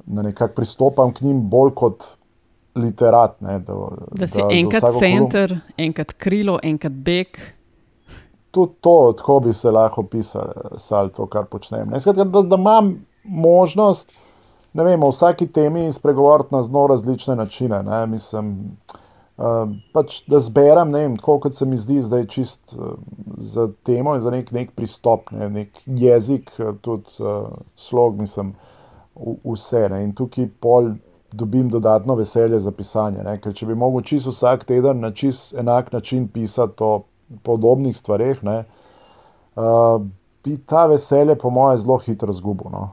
na nekak pristopam k njim bolj kot literat. Ne? Da, da si da enkrat center, kolum... enkrat krilo, enkrat beg. Tudi to, tako bi se lahko opisal, to, kar počnem. Skratka, da, da imam možnost, ne vem, o vsaki temi spregovoriti na zelo različne načine. Ne, mislim, uh, pač, da zberem, ne vem, kot se mi zdi zdaj čist uh, za temo in za nek, nek pristop, ne, nek jezik, tudi uh, slog, mislim, v, vse. Ne, in tukaj pol. Dobim dodatno veselje za pisanje. Ne? Ker če bi lahko čisto vsak teden na čist enak način pisati o podobnih stvareh, uh, bi ta veselje, po mojem, zelo hitro izgubil. No?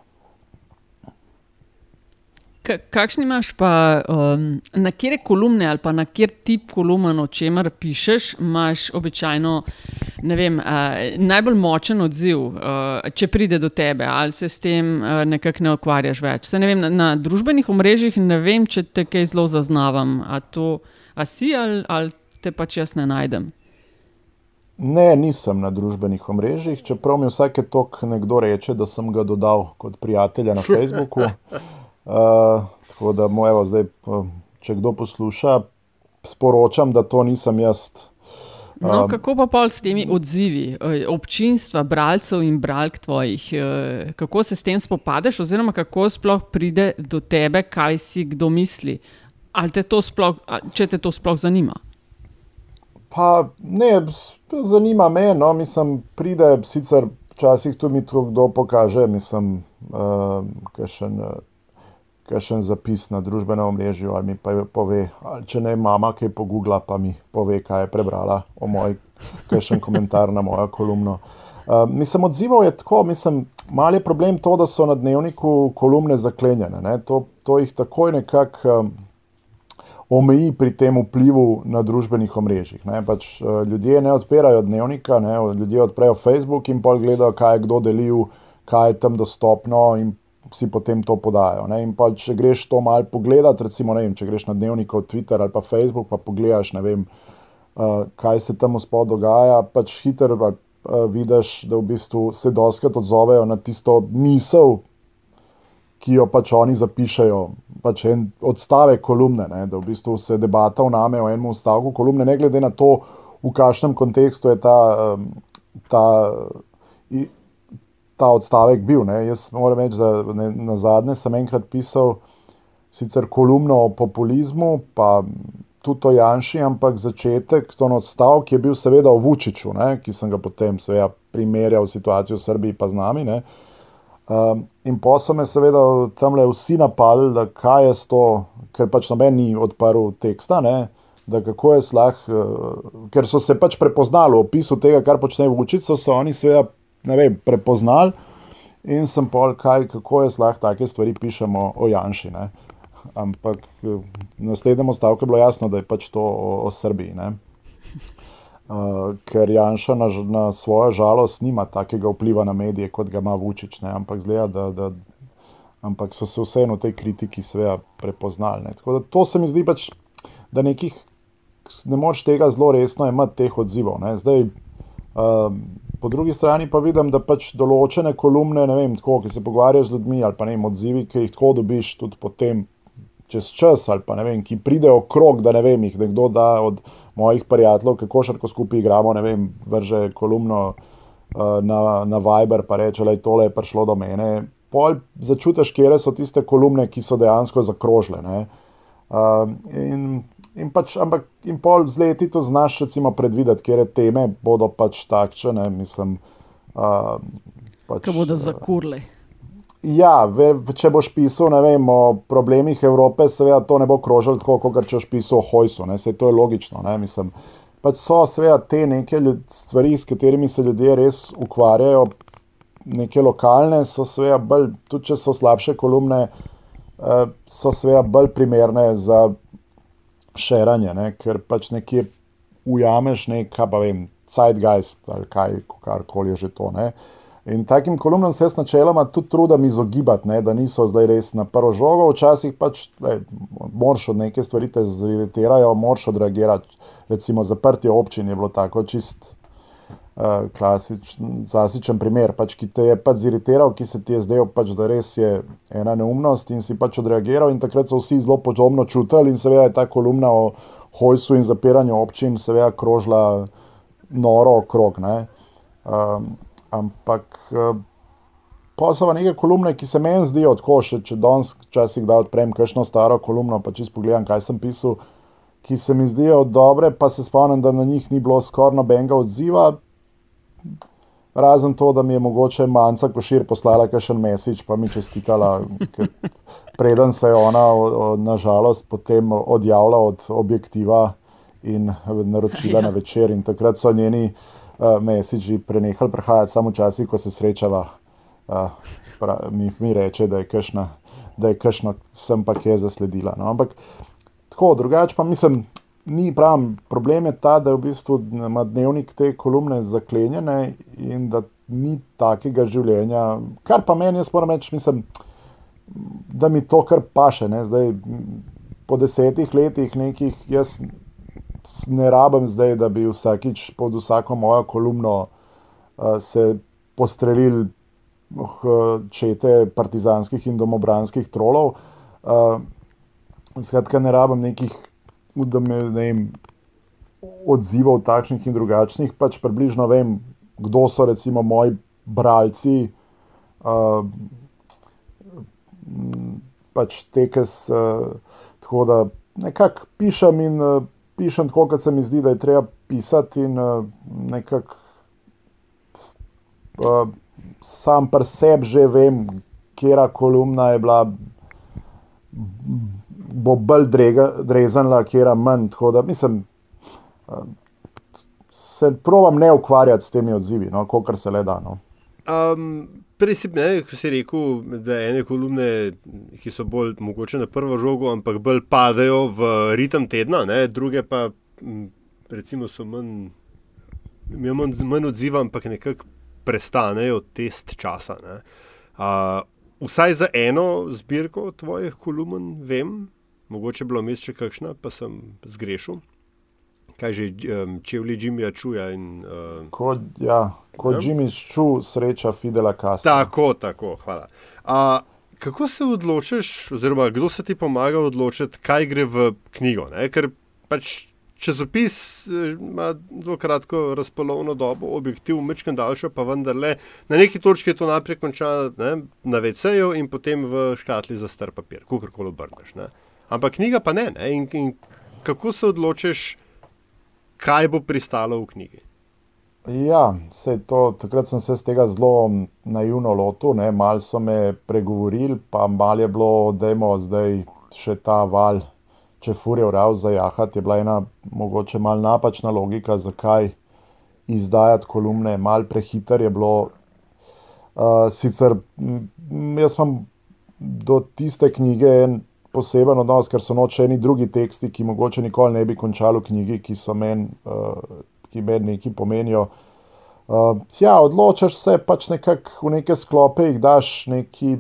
Kakšni imaš pa, um, na kere kolumne ali pa na kjer tip kolumn, o čemer pišeš, imaš običajno vem, uh, najbolj močen odziv, uh, če pride do tebe, ali se s tem uh, nekako ne ukvarjaš več. Se, vem, na, na družbenih omrežjih ne vem, če te kaj zelo zaznavam. A, to, a si ali, ali te pač jaz ne najdem? Ne, nisem na družbenih omrežjih, čeprav mi vsake tok nekdo reče, da sem ga dodal kot prijatelja na Facebooku. [LAUGHS] Uh, tako da, evo, zdaj, če kdo posluša, sporočam, da to nisem jaz. No, kako pa pol s temi odzivi občinstva, bralcev in bralk tvojih? Kako se s tem spopadeš, oziroma kako sploh pride do tebe, kaj si kdo misli? Ali te to sploh, če te to sploh zanima? Pa ne, zanima me. No, mislim, pride sicer včasih tudi mi to kdo pokaže, mislim, uh, kaj še ne kakšen zapis na družbenem omrežju ali mi pove, ali če ne mama, kaj pogugla, pa mi pove, kaj je prebrala o moj, kakšen komentar na mojo kolumno. Uh, mislim, odzival je tako, mislim, mali je problem to, da so na dnevniku kolumne zaklenjene. To, to jih takoj nekako um, omeji pri tem vplivu na družbenih omrežjih. Pač, uh, ljudje ne odpirajo dnevnika, ne? ljudje odprejo Facebook in pol gledajo, kaj je kdo delil, kaj je tam dostopno in si potem to podajo. Pa, če greš to malo pogledat, recimo, vem, če greš na dnevnik od Twitter ali pa Facebook, pa pogledaš, vem, uh, kaj se tam spod dogaja, pač hitro uh, vidiš, da v bistvu se doskrat odzovejo na tisto misel, ki jo pač oni zapišajo. Pač en odstavek kolumne, ne, da v bistvu se debata vname o enem stavku kolumne, ne glede na to, v kakšnem kontekstu je ta. Um, ta ta odstavek bil. Ne. Jaz moram reči, da ne, na zadnje sem enkrat pisal sicer kolumno o populizmu, pa tudi o Janši, ampak začetek, to odstavek je bil seveda o Vučiću, ne, ki sem ga potem seveda primerjal situacijo v Srbiji pa z nami. Ne. Um, in so me seveda tam le vsi napadli, da kaj je to, ker pač noben ni odprl teksta. Ne. Da kako je slah, uh, ker so se pač prepoznali v opisu tega, kar počne Vučić, so se oni seveda vem, prepoznali. In sem pol, kaj, kako je lahko take stvari pišemo o Janši. Ne? Ampak v naslednjem stavku je bilo jasno, da je pač to o, o Srbiji. Uh, ker Janša na, na svojo žalost nima takega vpliva na medije, kot ga ima Vučić. Ne? Ampak, zgleda, da, da, ampak so se vseeno v tej kritiki prepoznali. Ne? Tako da to se mi zdi pač, da nekih, ne moreš tega zelo resno imeti, teh odzivov. Ne? Zdaj, uh, po drugi strani pa vidim, da pač določene kolumne, ne vem, tako, ki se pogovarjajo z ljudmi ali pa ne vem, odzivi, ki jih tako dobiš tudi potem čez čas ali pa ne vem, ki pridejo krog, da ne vem, jih nekdo da od mojih prijateljev, ki košarko skupaj igramo, ne vem, vrže kolumno uh, na, na Viber, pa reče, da je tole prišlo do mene. Pol začutiš, kje so tiste kolumne, ki so dejansko zakrožile. Uh, in, in pač, ampak in pol z leti to znaš recimo predvideti, kje teme bodo pač takšne, mislim. Uh, pač, Kaj bodo zakurli? Uh, Ja, ve, če boš pisal vem, o problemih Evrope, seveda to ne bo krožilo tako, kot če boš pisal o Hojsu. Se, to je logično. Ne, mislim, pač so seveda te neke stvari, s katerimi se ljudje res ukvarjajo, neke lokalne, so seveda bolj, tudi če so slabše kolumne, eh, so seveda bolj primerne za širanje, ker pač nekje ujameš nekaj, pa vem, zeitgeist ali kaj, karkoli je že to. Ne. In takim kolumnam se jaz načeloma tudi trudim izogibati, ne, da niso zdaj res na prvo žogo. Včasih pač moraš od neke stvari te zirritirajo, moraš odreagirati. Recimo zaprtje občin je bilo tako čist uh, klasičen, klasičen primer, pač, ki te je pač zirritiral, ki se ti je zdel, pač, da res je ena neumnost in si pač odreagiral. In takrat so vsi zelo podobno čutili in seveda je ta kolumna o hojsu in zapiranju občin seveda krožila noro okrog. Um, Ampak eh, pa so pa neke kolumne, ki se meni zdijo tako, še, če danes včasih da odprem kakšno staro kolumno, pa čisto pogledam, kaj sem pisal, ki se mi zdijo dobre, pa se spomnim, da na njih ni bilo skoraj nobenega odziva. Razen to, da mi je mogoče manjka košir poslala kakšen mesič, pa mi čestitala, preden se je ona, nažalost, potem odjavila od objektiva in naročila na večer. In takrat so njeni uh, uh, mesiči prenehali prihajati samo včasih, ko se srečava. Uh, pra, mi, mi reče, da je kašna, da je kašna, sem pa kje zasledila. No? Ampak tako, drugače pa mislim, ni pravi. Problem je ta, da je v bistvu ima dnevnik te kolumne zaklenjene in da ni takega življenja. Kar pa meni, jaz moram reči, mislim, da mi to kar paše. Ne? Zdaj, po desetih letih nekih, jaz ne rabim zdaj, da bi vsakič pod vsako mojo kolumno uh, se postrelili uh, čete partizanskih in domobranskih trolov. Uh, skratka, ne rabim nekih me, ne vem, odzivov takšnih in drugačnih, pač približno vem, kdo so recimo moji bralci. Uh, pač tekes, uh, tako da nekako pišem in uh, pišem tako, kot se mi zdi, da je treba pisati, in uh, nekako uh, sam pri sebi že vem, kera kolumna je bila, bo bolj drezana, kera manj. Tako da mislim, uh, se provam ne ukvarjati s temi odzivi, no, kot se le da. No. Um, Prej si, ne, si rekel, da je ene kolumne, ki so bolj mogoče na prvo žogo, ampak bolj padajo v ritem tedna, ne, druge pa recimo, so manj, manj, manj odziva, ampak nekako prestanejo test časa. Uh, vsaj za eno zbirko tvojih kolumn vem, mogoče bilo vmes še kakšna, pa sem zgrešil kaj že um, čevlji Jimmyja čuja. In, uh, kot ja, ko ja? Jimmy ču, sreča Fidela Castro. Tako, tako, hvala. Uh, kako se odločiš, oziroma kdo se ti pomaga odločiti, kaj gre v knjigo? Ne? Ker pač časopis ima zelo kratko razpolovno dobo, objektiv, mečken daljši, pa vendarle na neki točki je to naprej končano na VC-ju in potem v škatli za star papir, kakorkoli obrneš. Ampak knjiga pa ne. ne? In, in kako se odločiš? kaj bo pristalo v knjigi. Ja, to, takrat sem se z tega zelo naivno lotil, malo so me pregovorili, pa malo je bilo, da je zdaj še ta val, če furijo rav za jahat. Je bila ena mogoče malo napačna logika, zakaj izdajati kolumne, malo prehiter je bilo. Uh, sicer jaz imam do tiste knjige en poseben odnos, ker so noč eni drugi teksti, ki mogoče nikoli ne bi končali v knjigi, ki so meni, uh, ki meni nekaj pomenijo. Uh, ja, odločaš se pač nekako v neke sklope, jih daš neki.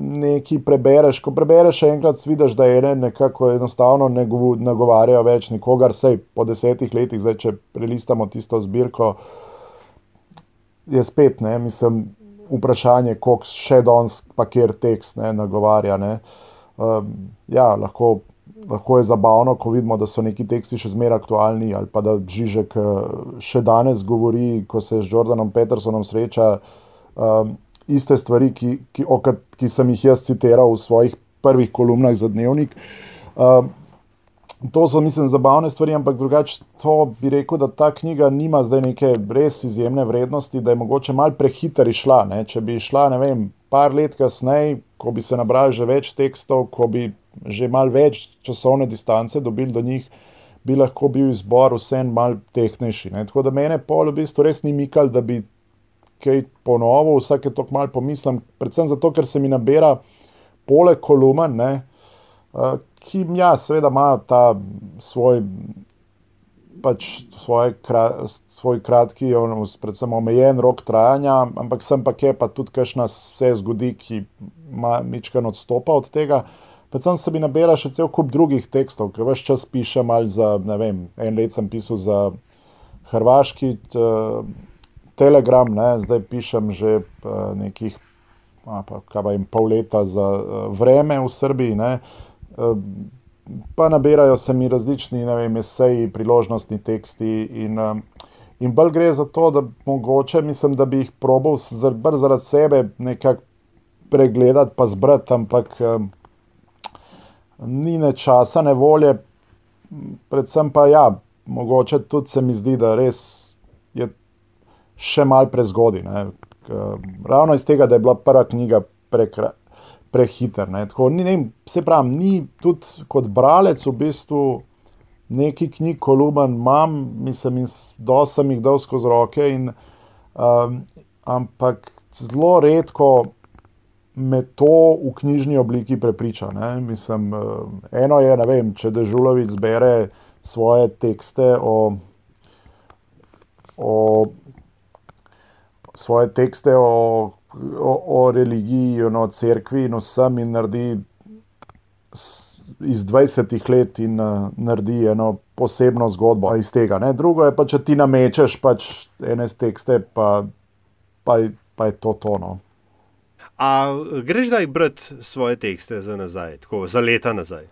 Nekaj prebereš, ko prebereš enkrat, vidiš, da je nekako enostavno ne nagovarjajo več nikogar, vse po desetih letih, zdaj če prelistamo tisto zbirko. je spet, ne, mislim, vprašanje, koliko še danes pa kjer tekst ne, nagovarja. Ne. Um, ja, lahko, lahko je zabavno, ko vidimo, da so neki teksti še zmeraj aktualni, ali pa da Žižek eh, še danes govori, ko se z Jordanom Petersonom sreča. Um, iste stvari, ki, ki, ki sem jih jaz citiral v svojih prvih kolumnah za dnevnik. Um, To so, mislim, zabavne stvari, ampak drugače to bi rekel, da ta knjiga nima zdaj neke res izjemne vrednosti, da je mogoče malo prehiter išla. Ne? Če bi šla, ne vem, par let kasneje, ko bi se nabrali že več tekstov, ko bi že malo več časovne distance dobili do njih, bi lahko bil izbor vsem mal tehnejši. Ne? Tako da mene pol v bistvu res ni mikal, da bi kaj ponovil, vsake tok mal pomislim, predvsem zato, ker se mi nabira poleg kolumen, ne? Ki ja, seveda imajo ta svoj, pač svoj, svoj kratki, predvsem omejen rok trajanja, ampak sem pa kje, pa tudi kajšna se zgodi, ki ima mičken odstopa od tega. Predvsem se mi nabira še cel kup drugih tekstov, ki več čas pišem ali za, ne vem, en let sem pisal za hrvaški telegram, ne, zdaj pišem že nekih, pa, kaj pa jim pol leta za vreme v Srbiji, ne, pa nabirajo se mi različni vem, eseji, priložnostni teksti. In, in bolj gre za to, da mogoče mislim, da bi jih probal zaradi sebe nekako pregledati, pa zbrati, ampak ni ne časa, ne volje. Predvsem pa ja, mogoče tudi se mi zdi, da res je še mal prezgodaj. Ravno iz tega, da je bila prva knjiga prekrasna prehiter. Ne. Tako, ni, ne, se pravi, ni tudi kot bralec v bistvu neki knjig, kolumn imam, mislim, da sem jih dal skozi roke, in, um, ampak zelo redko me to v knjižni obliki prepriča. Ne. Mislim, eno je, vem, če Dežulovic zbere svoje tekste o. o Svoje tekste o o, o religiji, o cerkvi in vsem, in naredi iz 20 let in uh, naredi eno posebno zgodbo iz tega. Ne? Drugo je pa, če ti namečeš pač ene tekste, pa, pa, pa je to tono. A greš da jih brati svoje tekste za nazaj, tako za leta nazaj?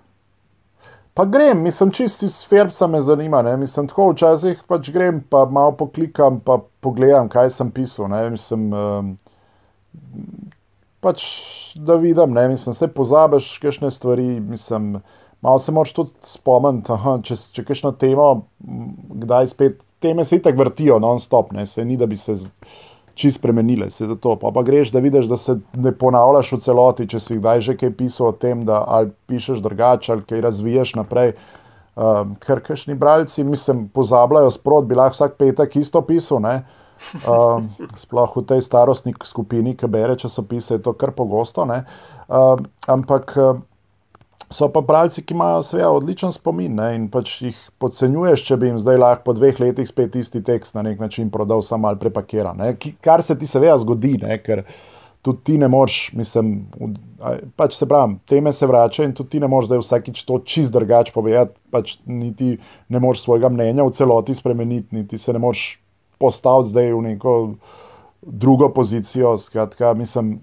Pa grem, mislim, čisti sferca me zanima. Ne? Mislim, tako včasih pač grem, pa malo poklikam, pa pogledam, kaj sem pisal. Ne? Mislim, um, pač, da vidim, ne, mislim, se pozabiš, kakšne stvari, mislim, malo se moraš tudi spomniti, aha, če, če kakšno temo, kdaj spet, teme se itak vrtijo non-stop, ne, se ni, da bi se čist spremenile, se za to, pa pa greš, da vidiš, da se ne ponavljaš v celoti, če si kdaj že kaj pisal o tem, da ali pišeš drugače, ali kaj razviješ naprej, um, ker kakšni bralci, mislim, pozabljajo sprot, bi lahko vsak petek isto pisal, ne, Um, sploh v tej starostni skupini, ki bere časopise, je to kar pogosto. Um, ampak so pa bralci, ki imajo seveda odličen spomin ne? in pač jih podcenjuješ, če bi jim zdaj lahko po dveh letih spet isti tekst na nek način prodal, samo malo prepakiran. Kar se ti seveda zgodi, ne? ker tudi ti ne moreš, mislim, pač se pravi, teme se vračajo in tudi ti ne moreš zdaj vsakič to čist drugače povedati, pač niti ne moreš svojega mnenja v celoti spremeniti, niti se ne moreš postaviti zdaj v neko drugo pozicijo. Skratka, mislim,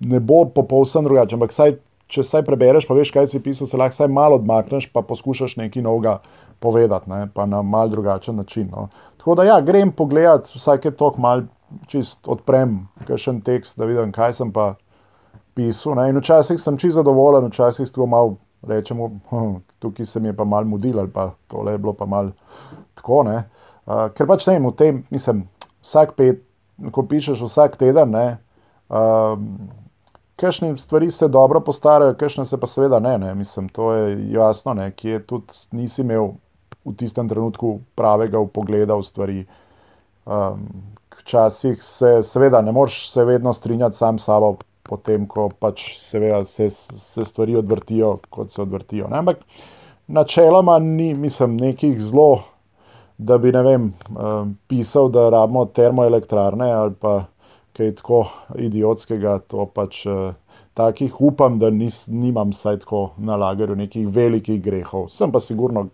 ne bo popolnoma drugače. Ampak saj, če saj prebereš, pa veš, kaj si pisal, se lahko vsaj malo odmakneš, pa poskušaš nekaj novega povedati, ne? pa na mal drugačen način. No? Tako da, ja, grem pogledat vsake tok, malo čist odprem, kakšen tekst, da vidim, kaj sem pa pisal. Ne? In včasih sem čist zadovoljen, včasih tem malo. Rečemo, hm, tukaj se mi je pa malo mudilo, ali pa tole je bilo pa malo tako. Uh, Uh, ker pač ne vem, v tem, mislim, vsak pet, ko pišeš vsak teden, ne, uh, kakšne stvari se dobro postarajo, kakšne se pa seveda ne, ne. Mislim, to je jasno, ne, ki je tudi nisi imel v tistem trenutku pravega pogleda v stvari. Um, včasih se, seveda, ne moreš se vedno strinjati sam s sabo, potem ko pač seveda se, se stvari odvrtijo, kot se odvrtijo. Ne. Ampak načeloma ni, mislim, nekih zelo da bi vem, uh, pisal, da rabimo termoelektrarne ali pa kaj tako idiotskega. To pač uh, takih upam, da nis, nimam vsaj tako na lagerju nekih velikih grehov. Sem pa sigurno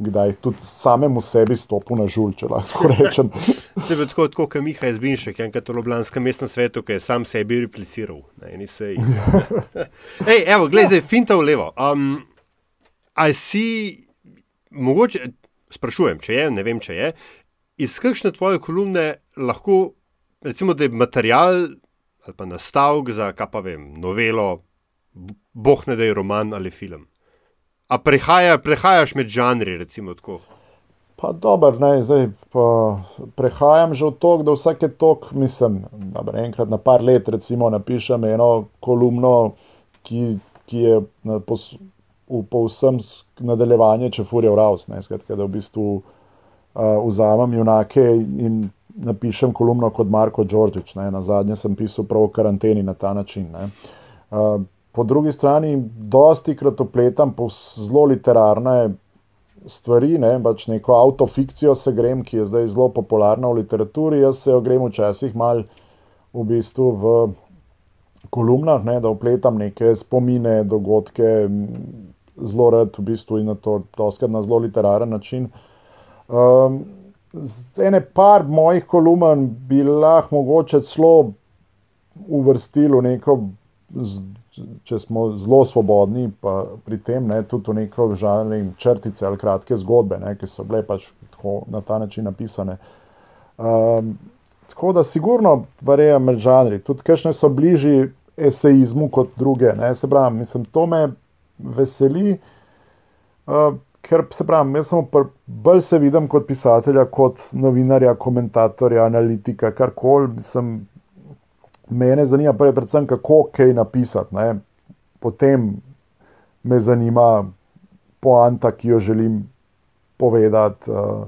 kdaj tudi samemu sebi stopil na žul, če lahko rečem. [LAUGHS] Se je tako, kot Miha Zbinšek, enkrat v Ljubljanskem mestnem svetu, ki je sam sebi repliciral. [LAUGHS] Ej, evo, gledaj, finta v levo. Um, a si, mogoče, sprašujem, če je, ne vem, če je, iz kakšne tvoje kolumne lahko, recimo, da je material ali pa nastavek za, kaj pa vem, novelo, boh ne da je roman ali film. A prehaja, prehajaš med žanri, recimo tako. Pa dobro, ne, zdaj pa prehajam že v to, da vsake tok, mislim, da enkrat na par let, recimo, napišem eno kolumno, ki, ki je na, pos, v povsem nadaljevanje, če furijo ravs, ne, skratka, da v bistvu uh, vzamem junake in napišem kolumno kot Marko Đorđič. Na zadnje sem pisal prav o karanteni na ta način. Uh, po drugi strani, dosti krat opletam zelo literarne stvari, ne, pač neko autofikcijo se grem, ki je zdaj zelo popularna v literaturi. Jaz se jo grem včasih mal v bistvu v kolumnah, ne, da opletam neke spomine, dogodke, zelo rad v bistvu in na to, doskrat na zelo literaren način. Um, z ene par mojih kolumen bi lahko mogoče celo uvrstili v neko, če smo zelo svobodni, pa pri tem ne, tudi v neko žalne črtice ali kratke zgodbe, ne, ki so bile pač tako na ta način napisane. Um, tako da, sigurno, verjamem med žanri, tudi kajšne so bližji esejizmu kot druge. Ne, se pravi, mislim, to me veseli. Uh, ker se pravi, jaz sem bolj se vidim kot pisatelja, kot novinarja, komentatorja, analitika, kar koli. Mene zanima prej, predvsem, kako kaj napisati. Ne. Potem me zanima poanta, ki jo želim povedati. Uh,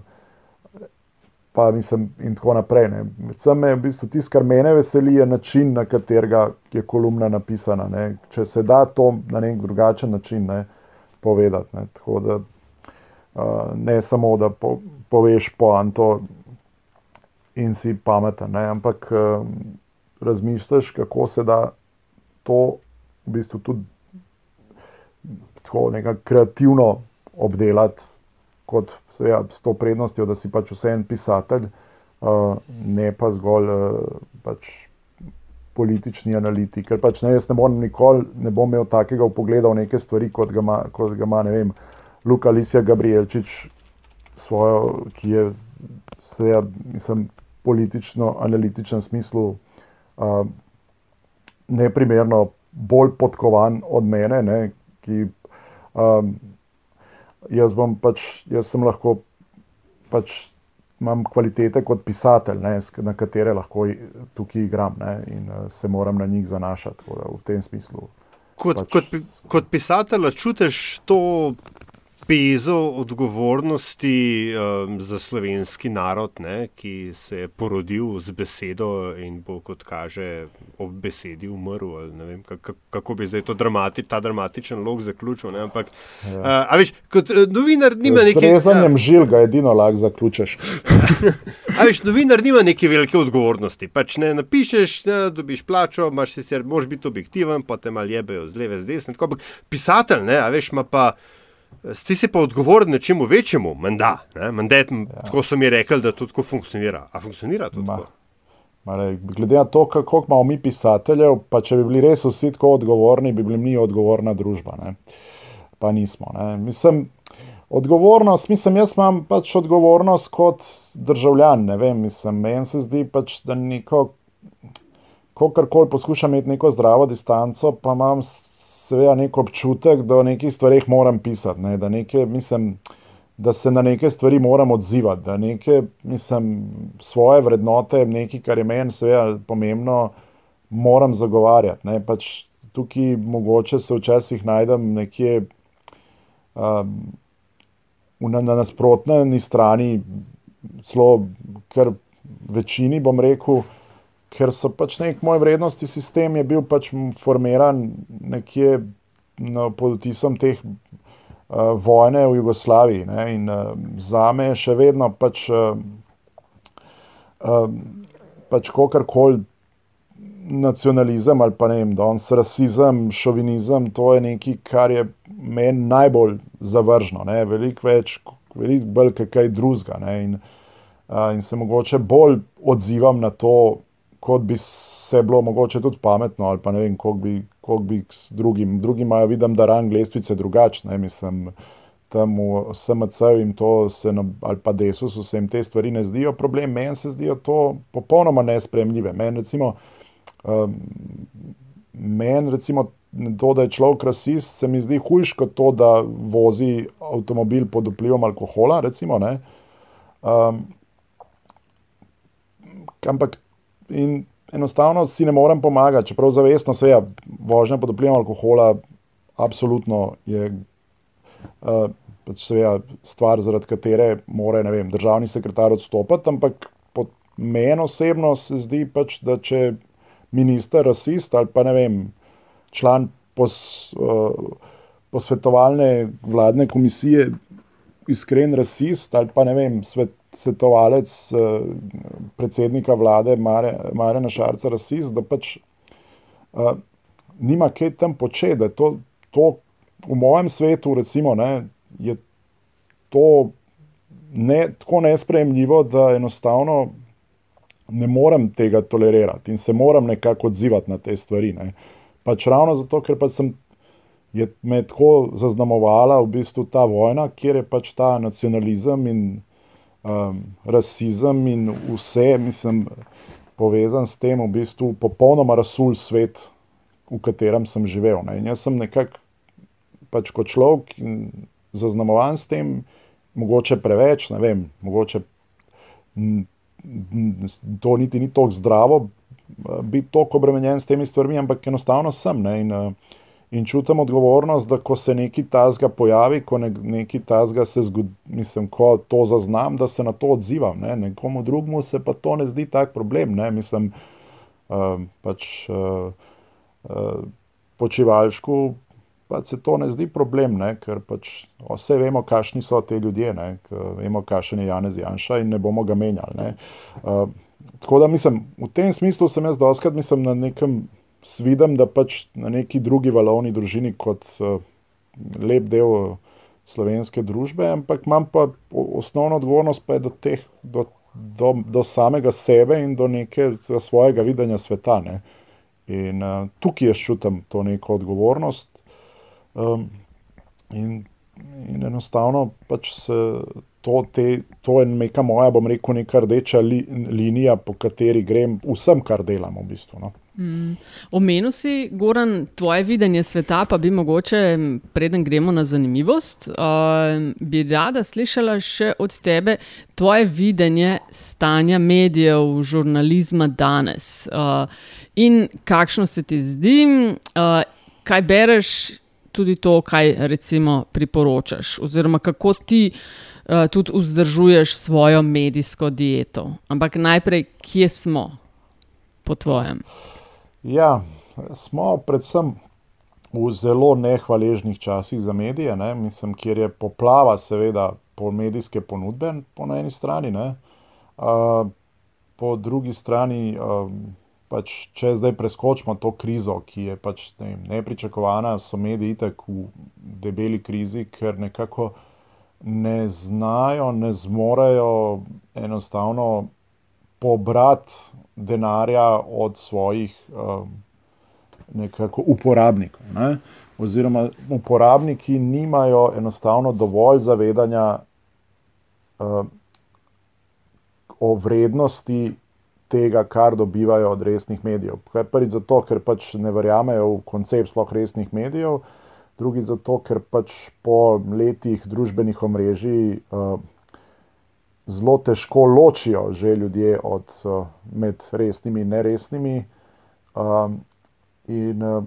Pa mislim, in tako naprej. Predvsem me v bistvu tisto, kar mene veseli, je način, na katerega je kolumna napisana. Ne. Če se da to na nek drugačen način ne, povedati. Ne. Tako da ne samo, da po, poveš poanto in si pameten, ne, ampak razmišljaš, kako se da to v bistvu tudi tako nekako kreativno obdelati, kot seveda, s to prednostjo, da si pač vse en pisatelj, uh, ne pa zgolj uh, pač. Politični analitik, ker pač ne, jaz ne morem nikoli, ne bom imel takega pogleda v neke stvari, kot ga ima, kot ga ima ne vem, Luka Lisija Gabrielčič, svojo, ki je seveda, mislim, politično, analitičnem smislu uh, neprimerno bolj podkovan od mene, ne, ki um, jaz bom pač, jaz sem lahko pač. Imam kvalitete kot pisatelj, ne, na katere lahko tukaj igram ne, in se moram na njih zanašati v tem smislu. Kot, pač, kot, kot pisatelj, čutiš to pezo odgovornosti um, za slovenski narod, ne, ki se je porodil z besedo in bo, kot kaže, ob besedi umrl. Vem, kako, kako bi zdaj dramati, ta dramatičen log zaključil. Ne, ampak, ja. uh, a veš, kot uh, novinar, nima nekaj. Z rezanjem ja. žil ga edino lahko zaključiš. [LAUGHS] a veš, novinar nima neke velike odgovornosti. Pač ne napišeš, ne, dobiš plačo, imaš sicer, moraš biti objektiven, pa te mal jebejo z leve, z desne. Pisatelj, ne, a veš, ima pa. Ti si pa odgovoren nečemu večjemu, menda. Ja. Tako so mi rekli, da to tako funkcionira. A funkcionira to tako? Mare, glede na to, kako imamo mi pisateljev, pa če bi bili res vsi tako odgovorni, bi bili mi odgovorna družba. Ne? Pa nismo. Ne? Mislim, odgovornost, mislim, jaz imam pač odgovornost kot državljan. Meni se zdi pač, da neko, ko karkoli poskušam imeti neko zdravo distanco, pa imam seveda nek občutek, da o nekih stvarih moram pisati, ne, da, neke, mislim, da se na neke stvari moram odzivati, da neke mislim, svoje vrednote, nekaj, kar je meni seveda pomembno, moram zagovarjati. Ne, pač tukaj mogoče se včasih najdem nekje um, na, na nasprotni strani, celo kar večini, bom rekel ker so pač nek moj vrednostni sistem je bil pač formiran nekje no, pod vtisom teh uh, vojne v Jugoslaviji. Ne, in uh, za me je še vedno pač, uh, uh, pač kakorkoli nacionalizem ali pa ne vem, danes rasizem, šovinizem, to je nekaj, kar je meni najbolj zavržno. Ne, veliko več veliko bolj kaj drugega. In, in se mogoče bolj odzivam na to, kot bi se bilo mogoče tudi pametno, ali pa ne vem, koliko bi, koliko bi s drugim. Drugi imajo, vidim, da rang lestvice drugačne, mislim. Tam v SMC-ju in to se, na, ali pa desusu, se jim te stvari ne zdijo problem, meni se zdijo to popolnoma nespremljive. Meni, recimo, um, meni, recimo, to, da je človek rasist, se mi zdi hujš kot to, da vozi avtomobil pod vplivom alkohola. Recimo, um, ampak in enostavno si ne morem pomagati, čeprav zavestno se je vožnja pod vplivom alkohola, absolutno je. Uh, Pač seveda, stvar, zaradi katere mora vem, državni sekretar odstopiti, ampak meni osebno se zdi, pač, da če minister, rasist ali pa ne vem, član pos, uh, posvetovalne vladne komisije, iskren rasist ali pa ne vem, svet, svetovalec uh, predsednika vlade Marena Šarca, rasist, da pač uh, nima kaj tam početi. Da to, to v mojem svetu, recimo, ne, je to ne, tako nespremljivo, da enostavno. Ne morem tega tolerirati in se moram nekako odzivati na te stvari. Ne. Pač ravno zato, ker pač sem me tako zaznamovala v bistvu ta vojna, kjer je pač ta nacionalizem in um, rasizem in vse, mislim, povezan s tem, v bistvu popolnoma rasul svet, v katerem sem živel. Ne. In jaz sem nekako pač kot človek zaznamovan s tem, mogoče preveč, ne vem, mogoče. To niti ni tako zdravo, biti tako obremenjen s temi stvarmi, ampak enostavno sem. Ne, in, eh, in čutim odgovornost, da ko se nekaj tazga pojavi, ko ne, nekaj tazga se zgodi, mislim, ko to zaznam, da se na to odzivam. Ne, nekomu drugemu se pa to ne zdi tak problem. Ne, mislim, uh, pač uh, uh, počivalšku. Pa se to ne zdi problem, ne? ker pač vse vemo, kakšni so ti ljudje, vemo, kakšen je Janez Janša in ne bomo ga menjali. Uh, tako da mislim, v tem smislu sem jaz doskrat mislim na nekem svidem, da pač na neki drugi valovni družini kot uh, lep del uh, slovenske družbe, ampak imam pa osnovno odgovornost pa je do teh, do, do, do samega sebe in do nekega svojega videnja sveta. Ne. In uh, tukaj jaz čutim to neko odgovornost. Um, in, in enostavno pač se to, te, to je neka moja, bom rekel, neka rdeča li, linija, po kateri grem vsem, kar delam. V bistvu, no. Mm. Omenil si, Goran, tvoje videnje sveta, pa bi mogoče, preden gremo na zanimivost, uh, bi rada slišala še od tebe tvoje videnje stanja medijev, žurnalizma danes uh, in kakšno se ti zdi, uh, kaj bereš. Tudi to, kaj recimo priporočaš, oziroma kako ti uh, uh, tudi vzdržuješ svojo medijsko dieto. Ampak najprej, kje smo, po tvojem? Ja, smo predvsem v zelo nehvaležnih časih za medije, ne? mislim, kjer je poplava, seveda, po medijske ponudbe, po eni strani, uh, po drugi strani. Uh, Pač, če zdaj preskočimo to krizo, ki je pač, ne, nepričakovana, so mediji tako v debeli krizi, ker nekako ne znajo, ne zmorejo enostavno pobrati denarja od svojih um, uporabnikov. Ne? Oziroma, uporabniki nimajo enostavno dovolj zavedanja uh, o vrednosti tega, kar dobivajo od resnih medijev. Prvič zato, ker pač ne verjamejo v koncept sploh resnih medijev drugi zato, ker pač po letih družbenih omrežij uh, zelo težko ločijo že ljudje od, uh, med resnimi in neresnimi. Um, in uh,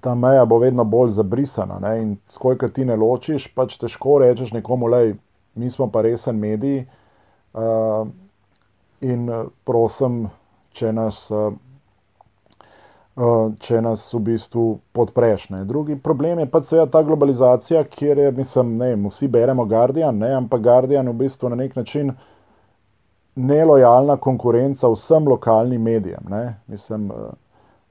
ta meja bo vedno bolj zabrisana. Ne? In ko ti ne ločiš, pač težko rečeš nekomu, da mi smo pa resen medij. Uh, in prosim, če nas. Uh, Eh, če nas v bistvu podpreš. Ne. Drugi problem je pa seveda ta globalizacija, kjer je, mislim, ne, vsi beremo Guardian, ne, ampak Guardian v bistvu na nek način nelojalna konkurenca vsem lokalnim medijem. Ne. Mislim, eh,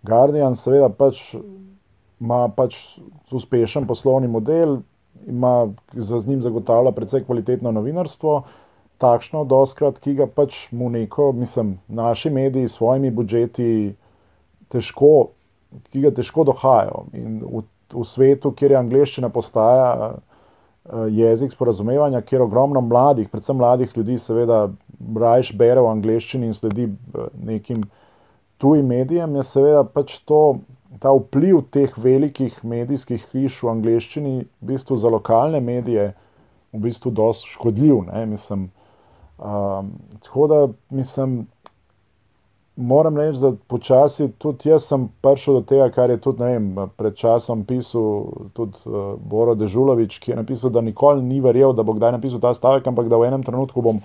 Guardian seveda pač ima pač uspešen poslovni model, ima za njim zagotavlja precej kvalitetno novinarstvo, takšno, doskrat, ki ga pač mu neko, mislim, naši mediji s svojimi budžeti težko, ki ga težko dohajajo. In v, v svetu, kjer je angliščina postaja jezik sporazumevanja, kjer ogromno mladih, predvsem mladih ljudi, seveda, rajš bere v angliščini in sledi nekim tujim medijem, je seveda pač to ta vpliv teh velikih medijskih hiš v angleščini v bistvu za lokalne medije v bistvu dosti škodljiv. Mislim, um, tako da mislim, moram reči, da počasi tudi jaz sem prišel do tega, kar je tudi vem, pred časom pisal tudi uh, Boro Dežulovič, ki je napisal, da nikoli ni verjel, da bo kdaj napisal ta stavek, ampak da v enem trenutku bom,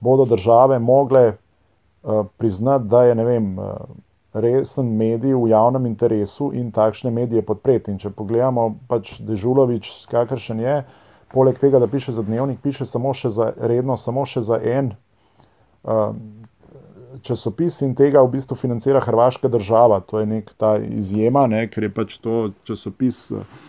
bodo države mogle uh, priznati, da je ne vem. Uh, resen medij v javnem interesu in takšne medije podpreti. In če pogledamo, pač Dežulovič, kakršen je, poleg tega, da piše za dnevnik, piše samo še za redno, samo še za en uh, časopis in tega v bistvu financira Hrvaška država. To je nek ta izjema, ne, ker je pač to časopis. Uh,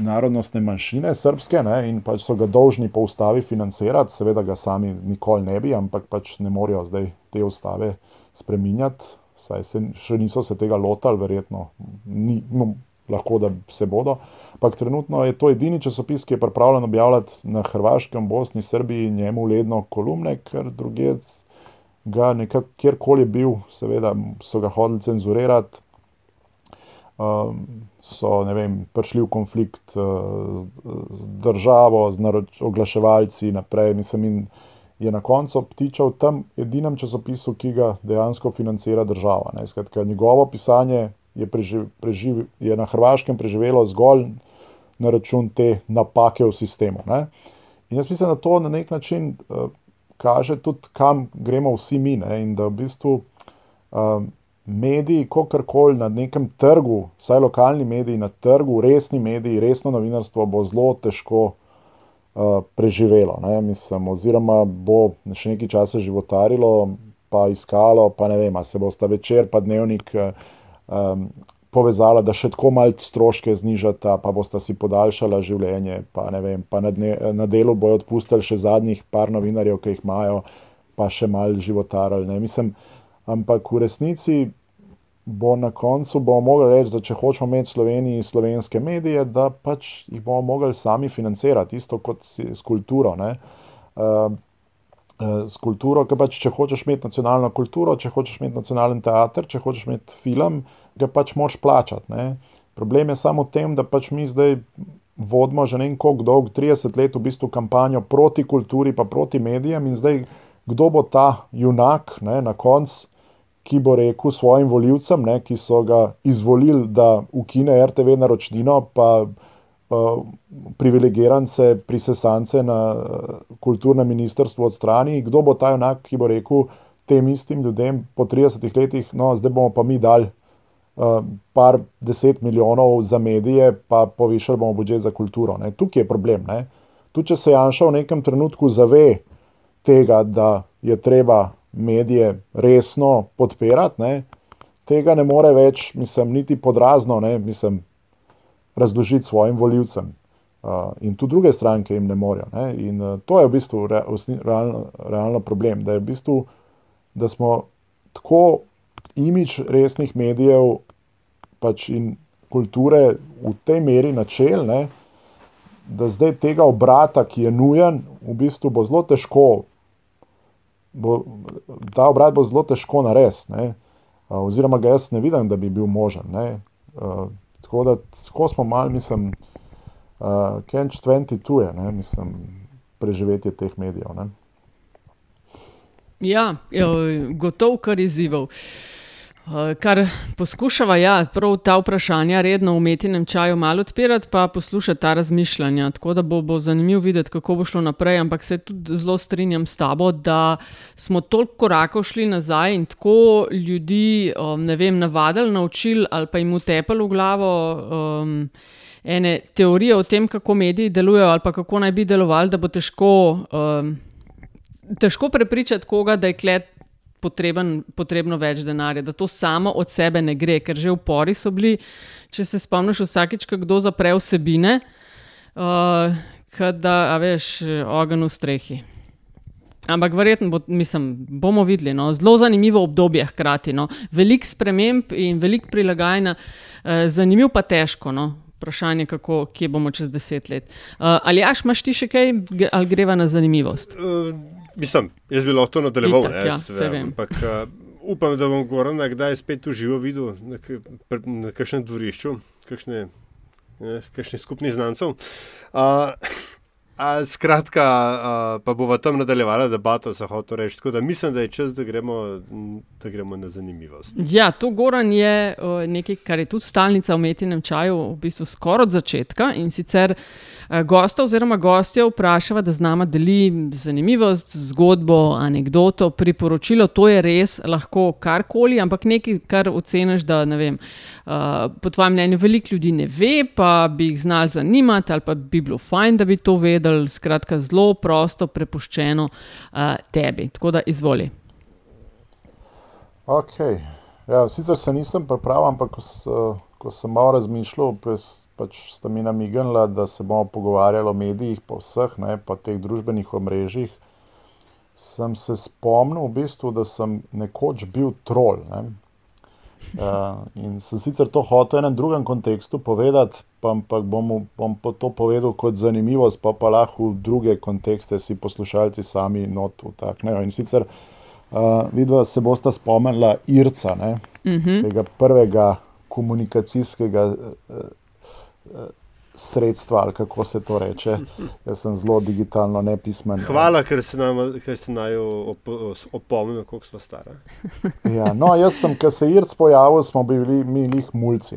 narodnostne manjšine, srpske, ne, in pač so ga dolžni po ustavi financirati, seveda ga sami nikoli ne bi, ampak pač ne morejo zdaj te ustave spremenjati, saj se še niso se tega lotili, verjetno, ni, no, lahko da se bodo. Ampak trenutno je to edini časopis, ki je pripravljen objavljati na Hrvaškem, Bosni, Srbiji, njemu ledno kolumne, ker druge ga nekako, kjerkoli je bil, seveda so ga hodili cenzurirati. Um, so vem, prišli v konflikt uh, z državo, z oglaševalci, naprej. Mislim, in, je na koncu ptičal v tem edinem časopisu, ki ga dejansko financira država. Skratka, njegovo pisanje je, preživ, preživ, je na Hrvaškem preživelo zgolj na račun te napake v sistemu. Ne? In jaz mislim, da to na nek način uh, kaže tudi, kam gremo vsi mi. Ne? In da v bistvu uh, mediji, kakorkoli na nekem trgu, vsaj lokalni mediji na trgu, resni mediji, resno novinarstvo bo zelo težko. Eh, preživelo. Mislim, oziroma bo še nekaj časa životarilo, pa iskalo, pa ne vem, se bo sta večer, pa dnevnik um, povezala, da še tako malce stroške znižata, pa bosta si podaljšala življenje, pa ne vem, pa na, dne, na delu bojo odpustili še zadnjih par novinarjev, ki jih imajo, pa še malce životarili. Mislim, ampak v resnici bo na koncu bomo mogli reči, da če hočemo imeti v Sloveniji slovenske medije, da pač jih bomo mogli sami financirati, isto kot s kulturo. Ne? Uh, S kulturo, ker pač, če hočeš imeti nacionalno kulturo, če hočeš imeti nacionalen teater, če hočeš imeti film, ga pač moraš plačati. Ne? Problem je samo v tem, da pač mi zdaj vodimo že vem koliko dolg, 30 let v bistvu kampanjo proti kulturi, pa proti medijem in zdaj kdo bo ta junak ne, na koncu ki bo rekel svojim voljivcem, ne, ki so ga izvolili, da ukine RTV naročnino, pa uh, privilegirance, prisesance na uh, kulturnem ministrstvu odstrani. Kdo bo ta enak, ki bo rekel tem istim ljudem po 30 letih, no, zdaj bomo pa mi dali par deset milijonov za medije, pa povišali bomo budžet za kulturo. Ne. Tukaj je problem. Ne. Tu, če se Janša v nekem trenutku zave tega, da je treba medije resno podpirati, ne, tega ne more več, mislim, niti podrazno, ne, mislim, razložiti svojim voljivcem. Uh, in tudi druge stranke jim ne morejo. Ne. In uh, to je v bistvu re, realno, realno problem, da, v bistvu, da smo tako imič resnih medijev pač in kulture v tej meri načelne, da zdaj tega obrata, ki je nujen, v bistvu bo zelo težko bo, ta obrat bo zelo težko narediti, oziroma ga jaz ne vidim, da bi bil možen. Uh, tako da tako smo malo, mislim, uh, Kenč 22 je, ne? mislim, preživetje teh medijev. Ne? Ja, gotovo, kar izzival. Uh, kar poskušava, ja, prav ta vprašanja, redno v umetnem čaju, malo odpirati, pa poslušati ta razmišljanja. Tako da bo, bo zanimivo videti, kako bo šlo naprej. Ampak se tudi zelo strinjam s tabo, da smo toliko korakov šli nazaj in tako ljudi, um, ne vem, navadili, naučili ali pa jim utepali v glavo. Um, Ene teorije o tem, kako mediji delujejo, ali pa kako naj bi delovali, da bo težko, um, težko prepričati koga, da je klet potreben, potrebno več denarja, da to samo od sebe ne gre, ker že upori so bili. Če se spomniš, vsakič, ko kdo zapre vsebine, uh, da, a veš, ogen v strehi. Ampak verjetno bo, mislim, bomo videli. No? Zelo zanimivo obdobje hkrati. No? Veliko sprememb in veliko prilagajanja, eh, zanimivo pa težko. No? Vprašanje, kako, kje bomo čez deset let. Uh, ali aš imaš ti še kaj, ali greva na zanimivost? Uh, mislim, jaz bi lahko to nadaljeval. Itak, ne, ja, vse vem. Ampak, uh, upam, da bom Goran kdaj spet v živo videl na, na kakšnem dvorišču, kakšne, ne, kakšne skupni znancev. Uh, A, skratka, a, pa bomo tam nadaljevali debato za hotel reči. Tako da mislim, da je čas, da gremo, da gremo na zanimivost. Ja, to Goran je o, nekaj, kar je tudi stalnica v metinem čaju, v bistvu skoraj od začetka in sicer. Eh, gosta oziroma gostja vprašava, da z nama deli zanimivost, zgodbo, anegdoto, priporočilo. To je res lahko karkoli, ampak nekaj, kar oceniš, da ne vem. Uh, po tvojem mnenju, veliko ljudi ne ve, pa bi jih znali zanimati, ali pa bi bilo fajn, da bi to vedeli. Skratka, zelo prosto, prepuščeno uh, tebi. Tako da izvoli. Okay. Ja, sicer se nisem pripravil, ampak ko, ko sem malo razmišljal, pač sta mi namignila, da se bomo pogovarjali o medijih, po vseh, ne, po teh družbenih omrežjih, sem se spomnil, v bistvu, da sem nekoč bil trol. Ne. Uh, [LAUGHS] in sem sicer to hotel v enem drugem kontekstu povedati, pa, ampak bom, bom to povedal kot zanimivost, pa pa lahko v druge kontekste si poslušalci sami not vtaknejo. In sicer uh, vidva se bosta spomnila Irca, ne, uh mhm. -huh. tega prvega komunikacijskega uh, sredstva, ali kako se to reče. Jaz sem zelo digitalno nepismen. Hvala, ker se nam je opomnil, kako smo stari. [LAUGHS] Ja, no, jaz sem, ker se je Irc pojavil, smo bili mi njih mulci.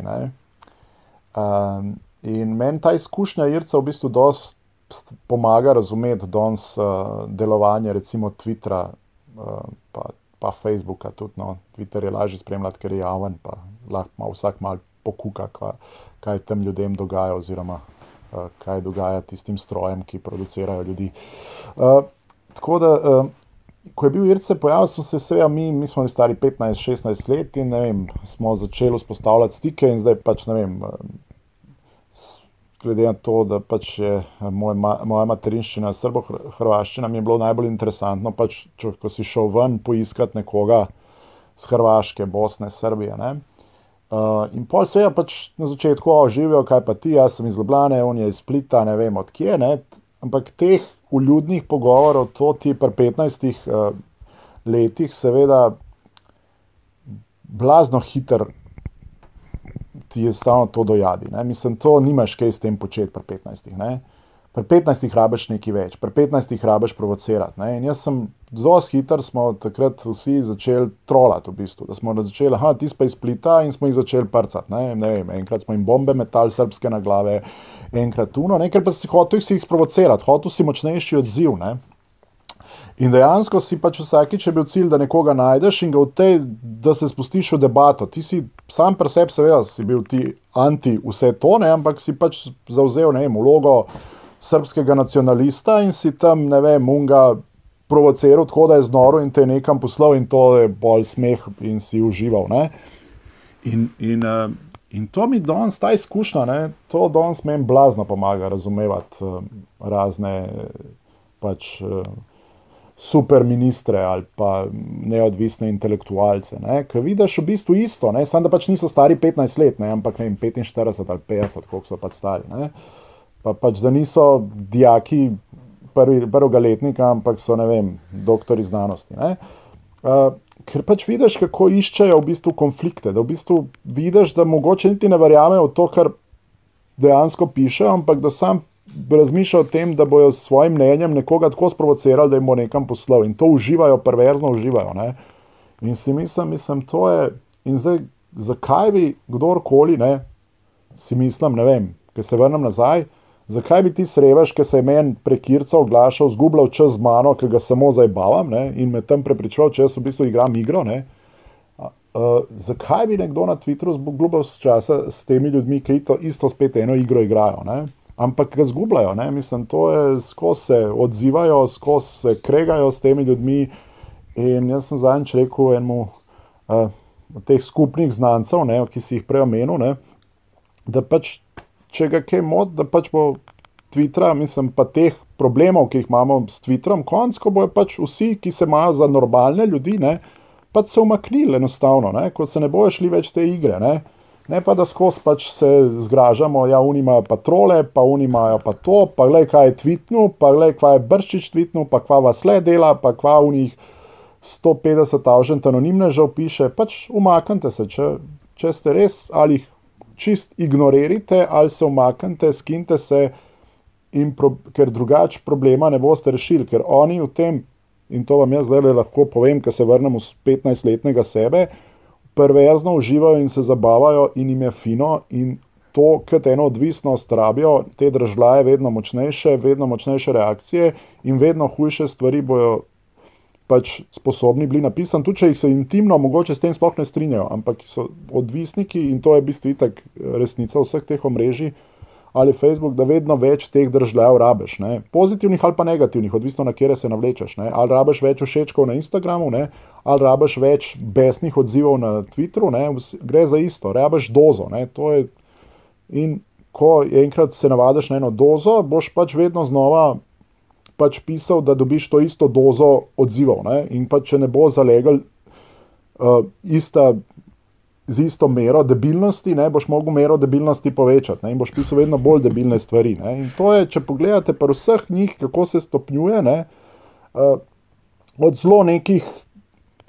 Um, in meni ta izkušnja Irca v bistvu dosti pomaga razumeti danes uh, delovanje, recimo Twittera, uh, pa, pa Facebooka. Tudi, no. Twitter je lažje spremljati, ker je javen, pa lahko vsak mal pokuka. Kva, kaj tam ljudem dogaja, oziroma uh, kaj dogaja tistim strojem, ki producirajo ljudi. Uh, tako da, uh, ko je bil Irce pojavil, smo se vse, mi, mi smo bili stari 15-16 let in vem, smo začeli vzpostavljati stike, in zdaj pač ne vem. Glede na to, da pač je moj, ma, moja materinščina, srbo-hrvaščina, mi je bilo najbolj interesantno, pač, če, ko si šel ven poiskati nekoga z Hrvaške, Bosne, Srbije. Ne? Uh, in pol svega pač na začetku živijo, kaj pa ti, jaz sem iz Ljubljana, on je iz Splita, ne vem odkje. Ne? Ampak teh uljudnih pogovorov, to ti pri 15 uh, letih, seveda, blazno hiter ti je stalno to dojadi. Ne? Mislim, to nimaš kaj s tem početi pri 15. Ne? Pri 15 rabiš nekaj več, pri 15 rabiš provocirati. Ne? In jaz sem zelo hiter, smo takrat vsi začeli trolati, v bistvu. da smo začeli, ah, ti pa iz plita in smo jih začeli prcati. Ne? Ne vem, enkrat smo jim bombe metali srpske na glave, enkrat tuno, nekaj pa si hotel jih sprovocirati, hotel si močnejši odziv. Ne? In dejansko si pač vsakič bil cilj, da nekoga najdeš in ga v tej, da se spustiš v debato. Ti si sam pri sebi, seveda, si bil ti anti vse to, ne? ampak si pač zauzel, ne vlogo srpskega nacionalista in si tam, ne vem, unga provociral, tako da je znoro in te nekam poslal, in to je bolj smeh in si užival. In, in, uh, in to mi danes, ta izkušnja, ne, to danes meni blazno pomaga razumevati uh, razne pač. Super ministre ali pa neodvisne intelektualce, ki vidiš v bistvu isto, samo da pač niso stari 15 let, ne? ampak ne vem, 45 ali 50, koliko so pač stari. Ne? pa pač da niso dijaki prvi, prvega letnika, ampak so ne vem, doktori znanosti. Uh, ker pač vidiš, kako iščejo v bistvu konflikte, da v bistvu vidiš, da mogoče niti ne verjamejo v to, kar dejansko piše, ampak da sam. Razmišljajo o tem, da bodo s svojim mnenjem nekoga tako sprovocirali, da jim bo nekam poslal in to uživajo, perverzno uživajo. Ne? In si mislim, mislim, to je. In zdaj, zakaj bi kdorkoli, ne, si mislim, ne vem, ker se vrnem nazaj, zakaj bi ti srevaš, ki se je meni prekirca oglašal, zgubljal čas z mano, ki ga samo zabavam ne, in me tam prepričoval, če jaz v bistvu igram igro. Ne, Uh, zakaj bi nekdo na Twitteru zgubil časa s temi ljudmi, ki to isto spet eno igro igrajo? Ne? Ampak ga zgubljajo, ne? mislim, to je, skozi se odzivajo, skozi se kregajo s temi ljudmi. In jaz sem zadnjič rekel enemu uh, od teh skupnih znancev, ne, ki si jih prej omenil, ne, da pač če ga kaj mod, da pač bo Twittera, mislim pa teh problemov, ki jih imamo s Twitterom, konc, ko bojo pač vsi, ki se imajo za normalne ljudi, ne, pač se umaknili enostavno, ne, ko se ne bojo šli več te igre. Ne. Ne pa da skozi pač se zgražamo, ja, oni imajo pa trole, pa oni imajo pa to, pa gledaj, kaj je tvitnu, pa gledaj, kaj je brščič tvitnu, pa kva vas le dela, pa kva v njih 150 avžent anonimnežev piše. Pač umaknite se, če, če ste res ali jih čist ignorirate, ali se umaknite, skinte se, pro, ker drugače problema ne boste rešili, ker oni v tem, in to vam jaz zdaj lahko povem, ker se vrnem v 15-letnega sebe perverzno uživajo in se zabavajo, in jim je fino, in to, kot eno odvisnost, rabijo te države, vedno močnejše, vedno močnejše reakcije in vedno hujše stvari bojo pač sposobni bili napisati, tudi če jih se intimno, mogoče s tem sploh ne strinjajo, ampak so odvisniki in to je v bistvu itak resnica vseh teh omrežij ali Facebook, da vedno več teh držav rabiš, ne? pozitivnih ali pa negativnih, odvisno na kere se navlečeš. Ne? Ali rabiš več všečkov na Instagramu, ne? Ali rabiš več besnih odzivov na Twitteru, ne? gre za isto, rabiš dozo. Je... In ko enkrat se navadiš na eno dozo, boš pač vedno znova pač pisal, da dobiš to isto dozo odzivov. Ne? In pa če ne bo zalegel uh, ista z isto mero debilnosti, ne, boš mogel mero debilnosti povečati ne, in boš pisal vedno bolj debilne stvari. Ne. In to je, če pogledate pri vseh njih, kako se stopnjuje, ne, uh, od zelo nekih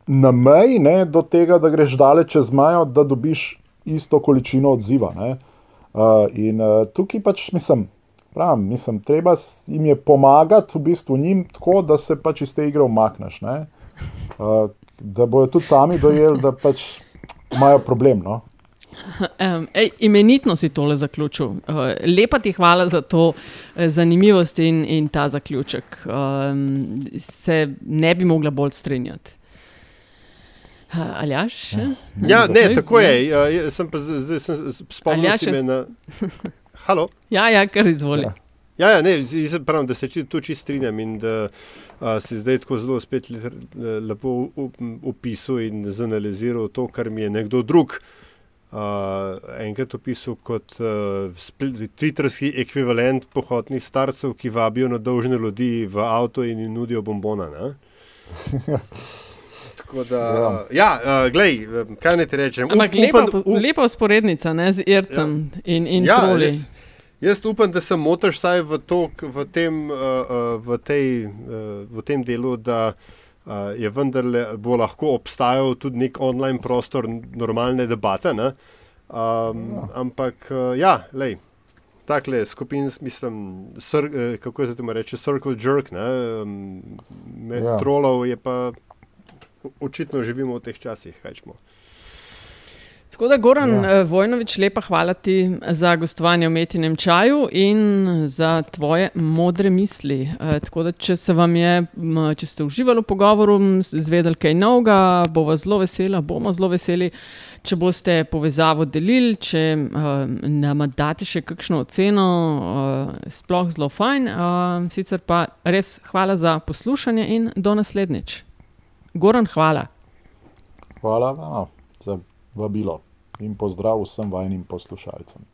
na meji do tega, da greš daleč čez majo, da dobiš isto količino odziva. Ne. Uh, in uh, tukaj pač mislim. Pravim, mislim, treba jim je pomagati, v bistvu njim, tako da se pač iz te igre umakneš. Uh, da bojo tudi sami dojeli, da pač imajo problem. No? Um, ej, imenitno si tole zaključil. Uh, lepa ti hvala za to eh, zanimivost in, in ta zaključek. Um, se ne bi mogla bolj strinjati. Aljaš? Ja, ja ne, tako je. Ja, sem pa zdaj spomnil, da se na. Halo? [LAUGHS] Ja, ja, kar izvoli. Ja. Ja, ja, ne, pravim, da se tu čisto strinjam in da a, si zdaj tako zelo spet lepo opisal in zanaliziral to, kar mi je nekdo drug a, enkrat opisal kot a, twitterski ekvivalent pohodnih starcev, ki vabijo na dolžne ljudi v avto in jim nudijo bombona. [LAUGHS] Da, ja, ja glej, kaj naj ti rečem? Ampak lepa, lepa usporednica ne, z Ircem ja. in, in ja, troli. Res, Jaz upam, da se motiš vsaj v, to, v, tem, uh, v, tej, uh, v tem delu, da uh, je vendarle bo lahko obstajal tudi nek online prostor normalne debate. Um, ja. Ampak, uh, ja, lej. Takle skupin, mislim, sr, kako se temu reče, circle jerk, ne, um, med ja. trolov je pa očitno živimo v teh časih. Tako da, Goran ja. Eh, Vojnovič, lepa hvala ti za gostovanje v Metinem čaju in za tvoje modre misli. E, tako da, če, je, če ste uživali v pogovoru, zvedeli kaj novega, bomo zelo veseli, bomo zelo veseli, če boste povezavo delili, če uh, nam date še kakšno oceno, uh, sploh zelo fajn. Uh, sicer pa res hvala za poslušanje in do naslednjič. Goran, hvala. Hvala vam za vabilo in pozdrav vsem vajnim poslušalcem.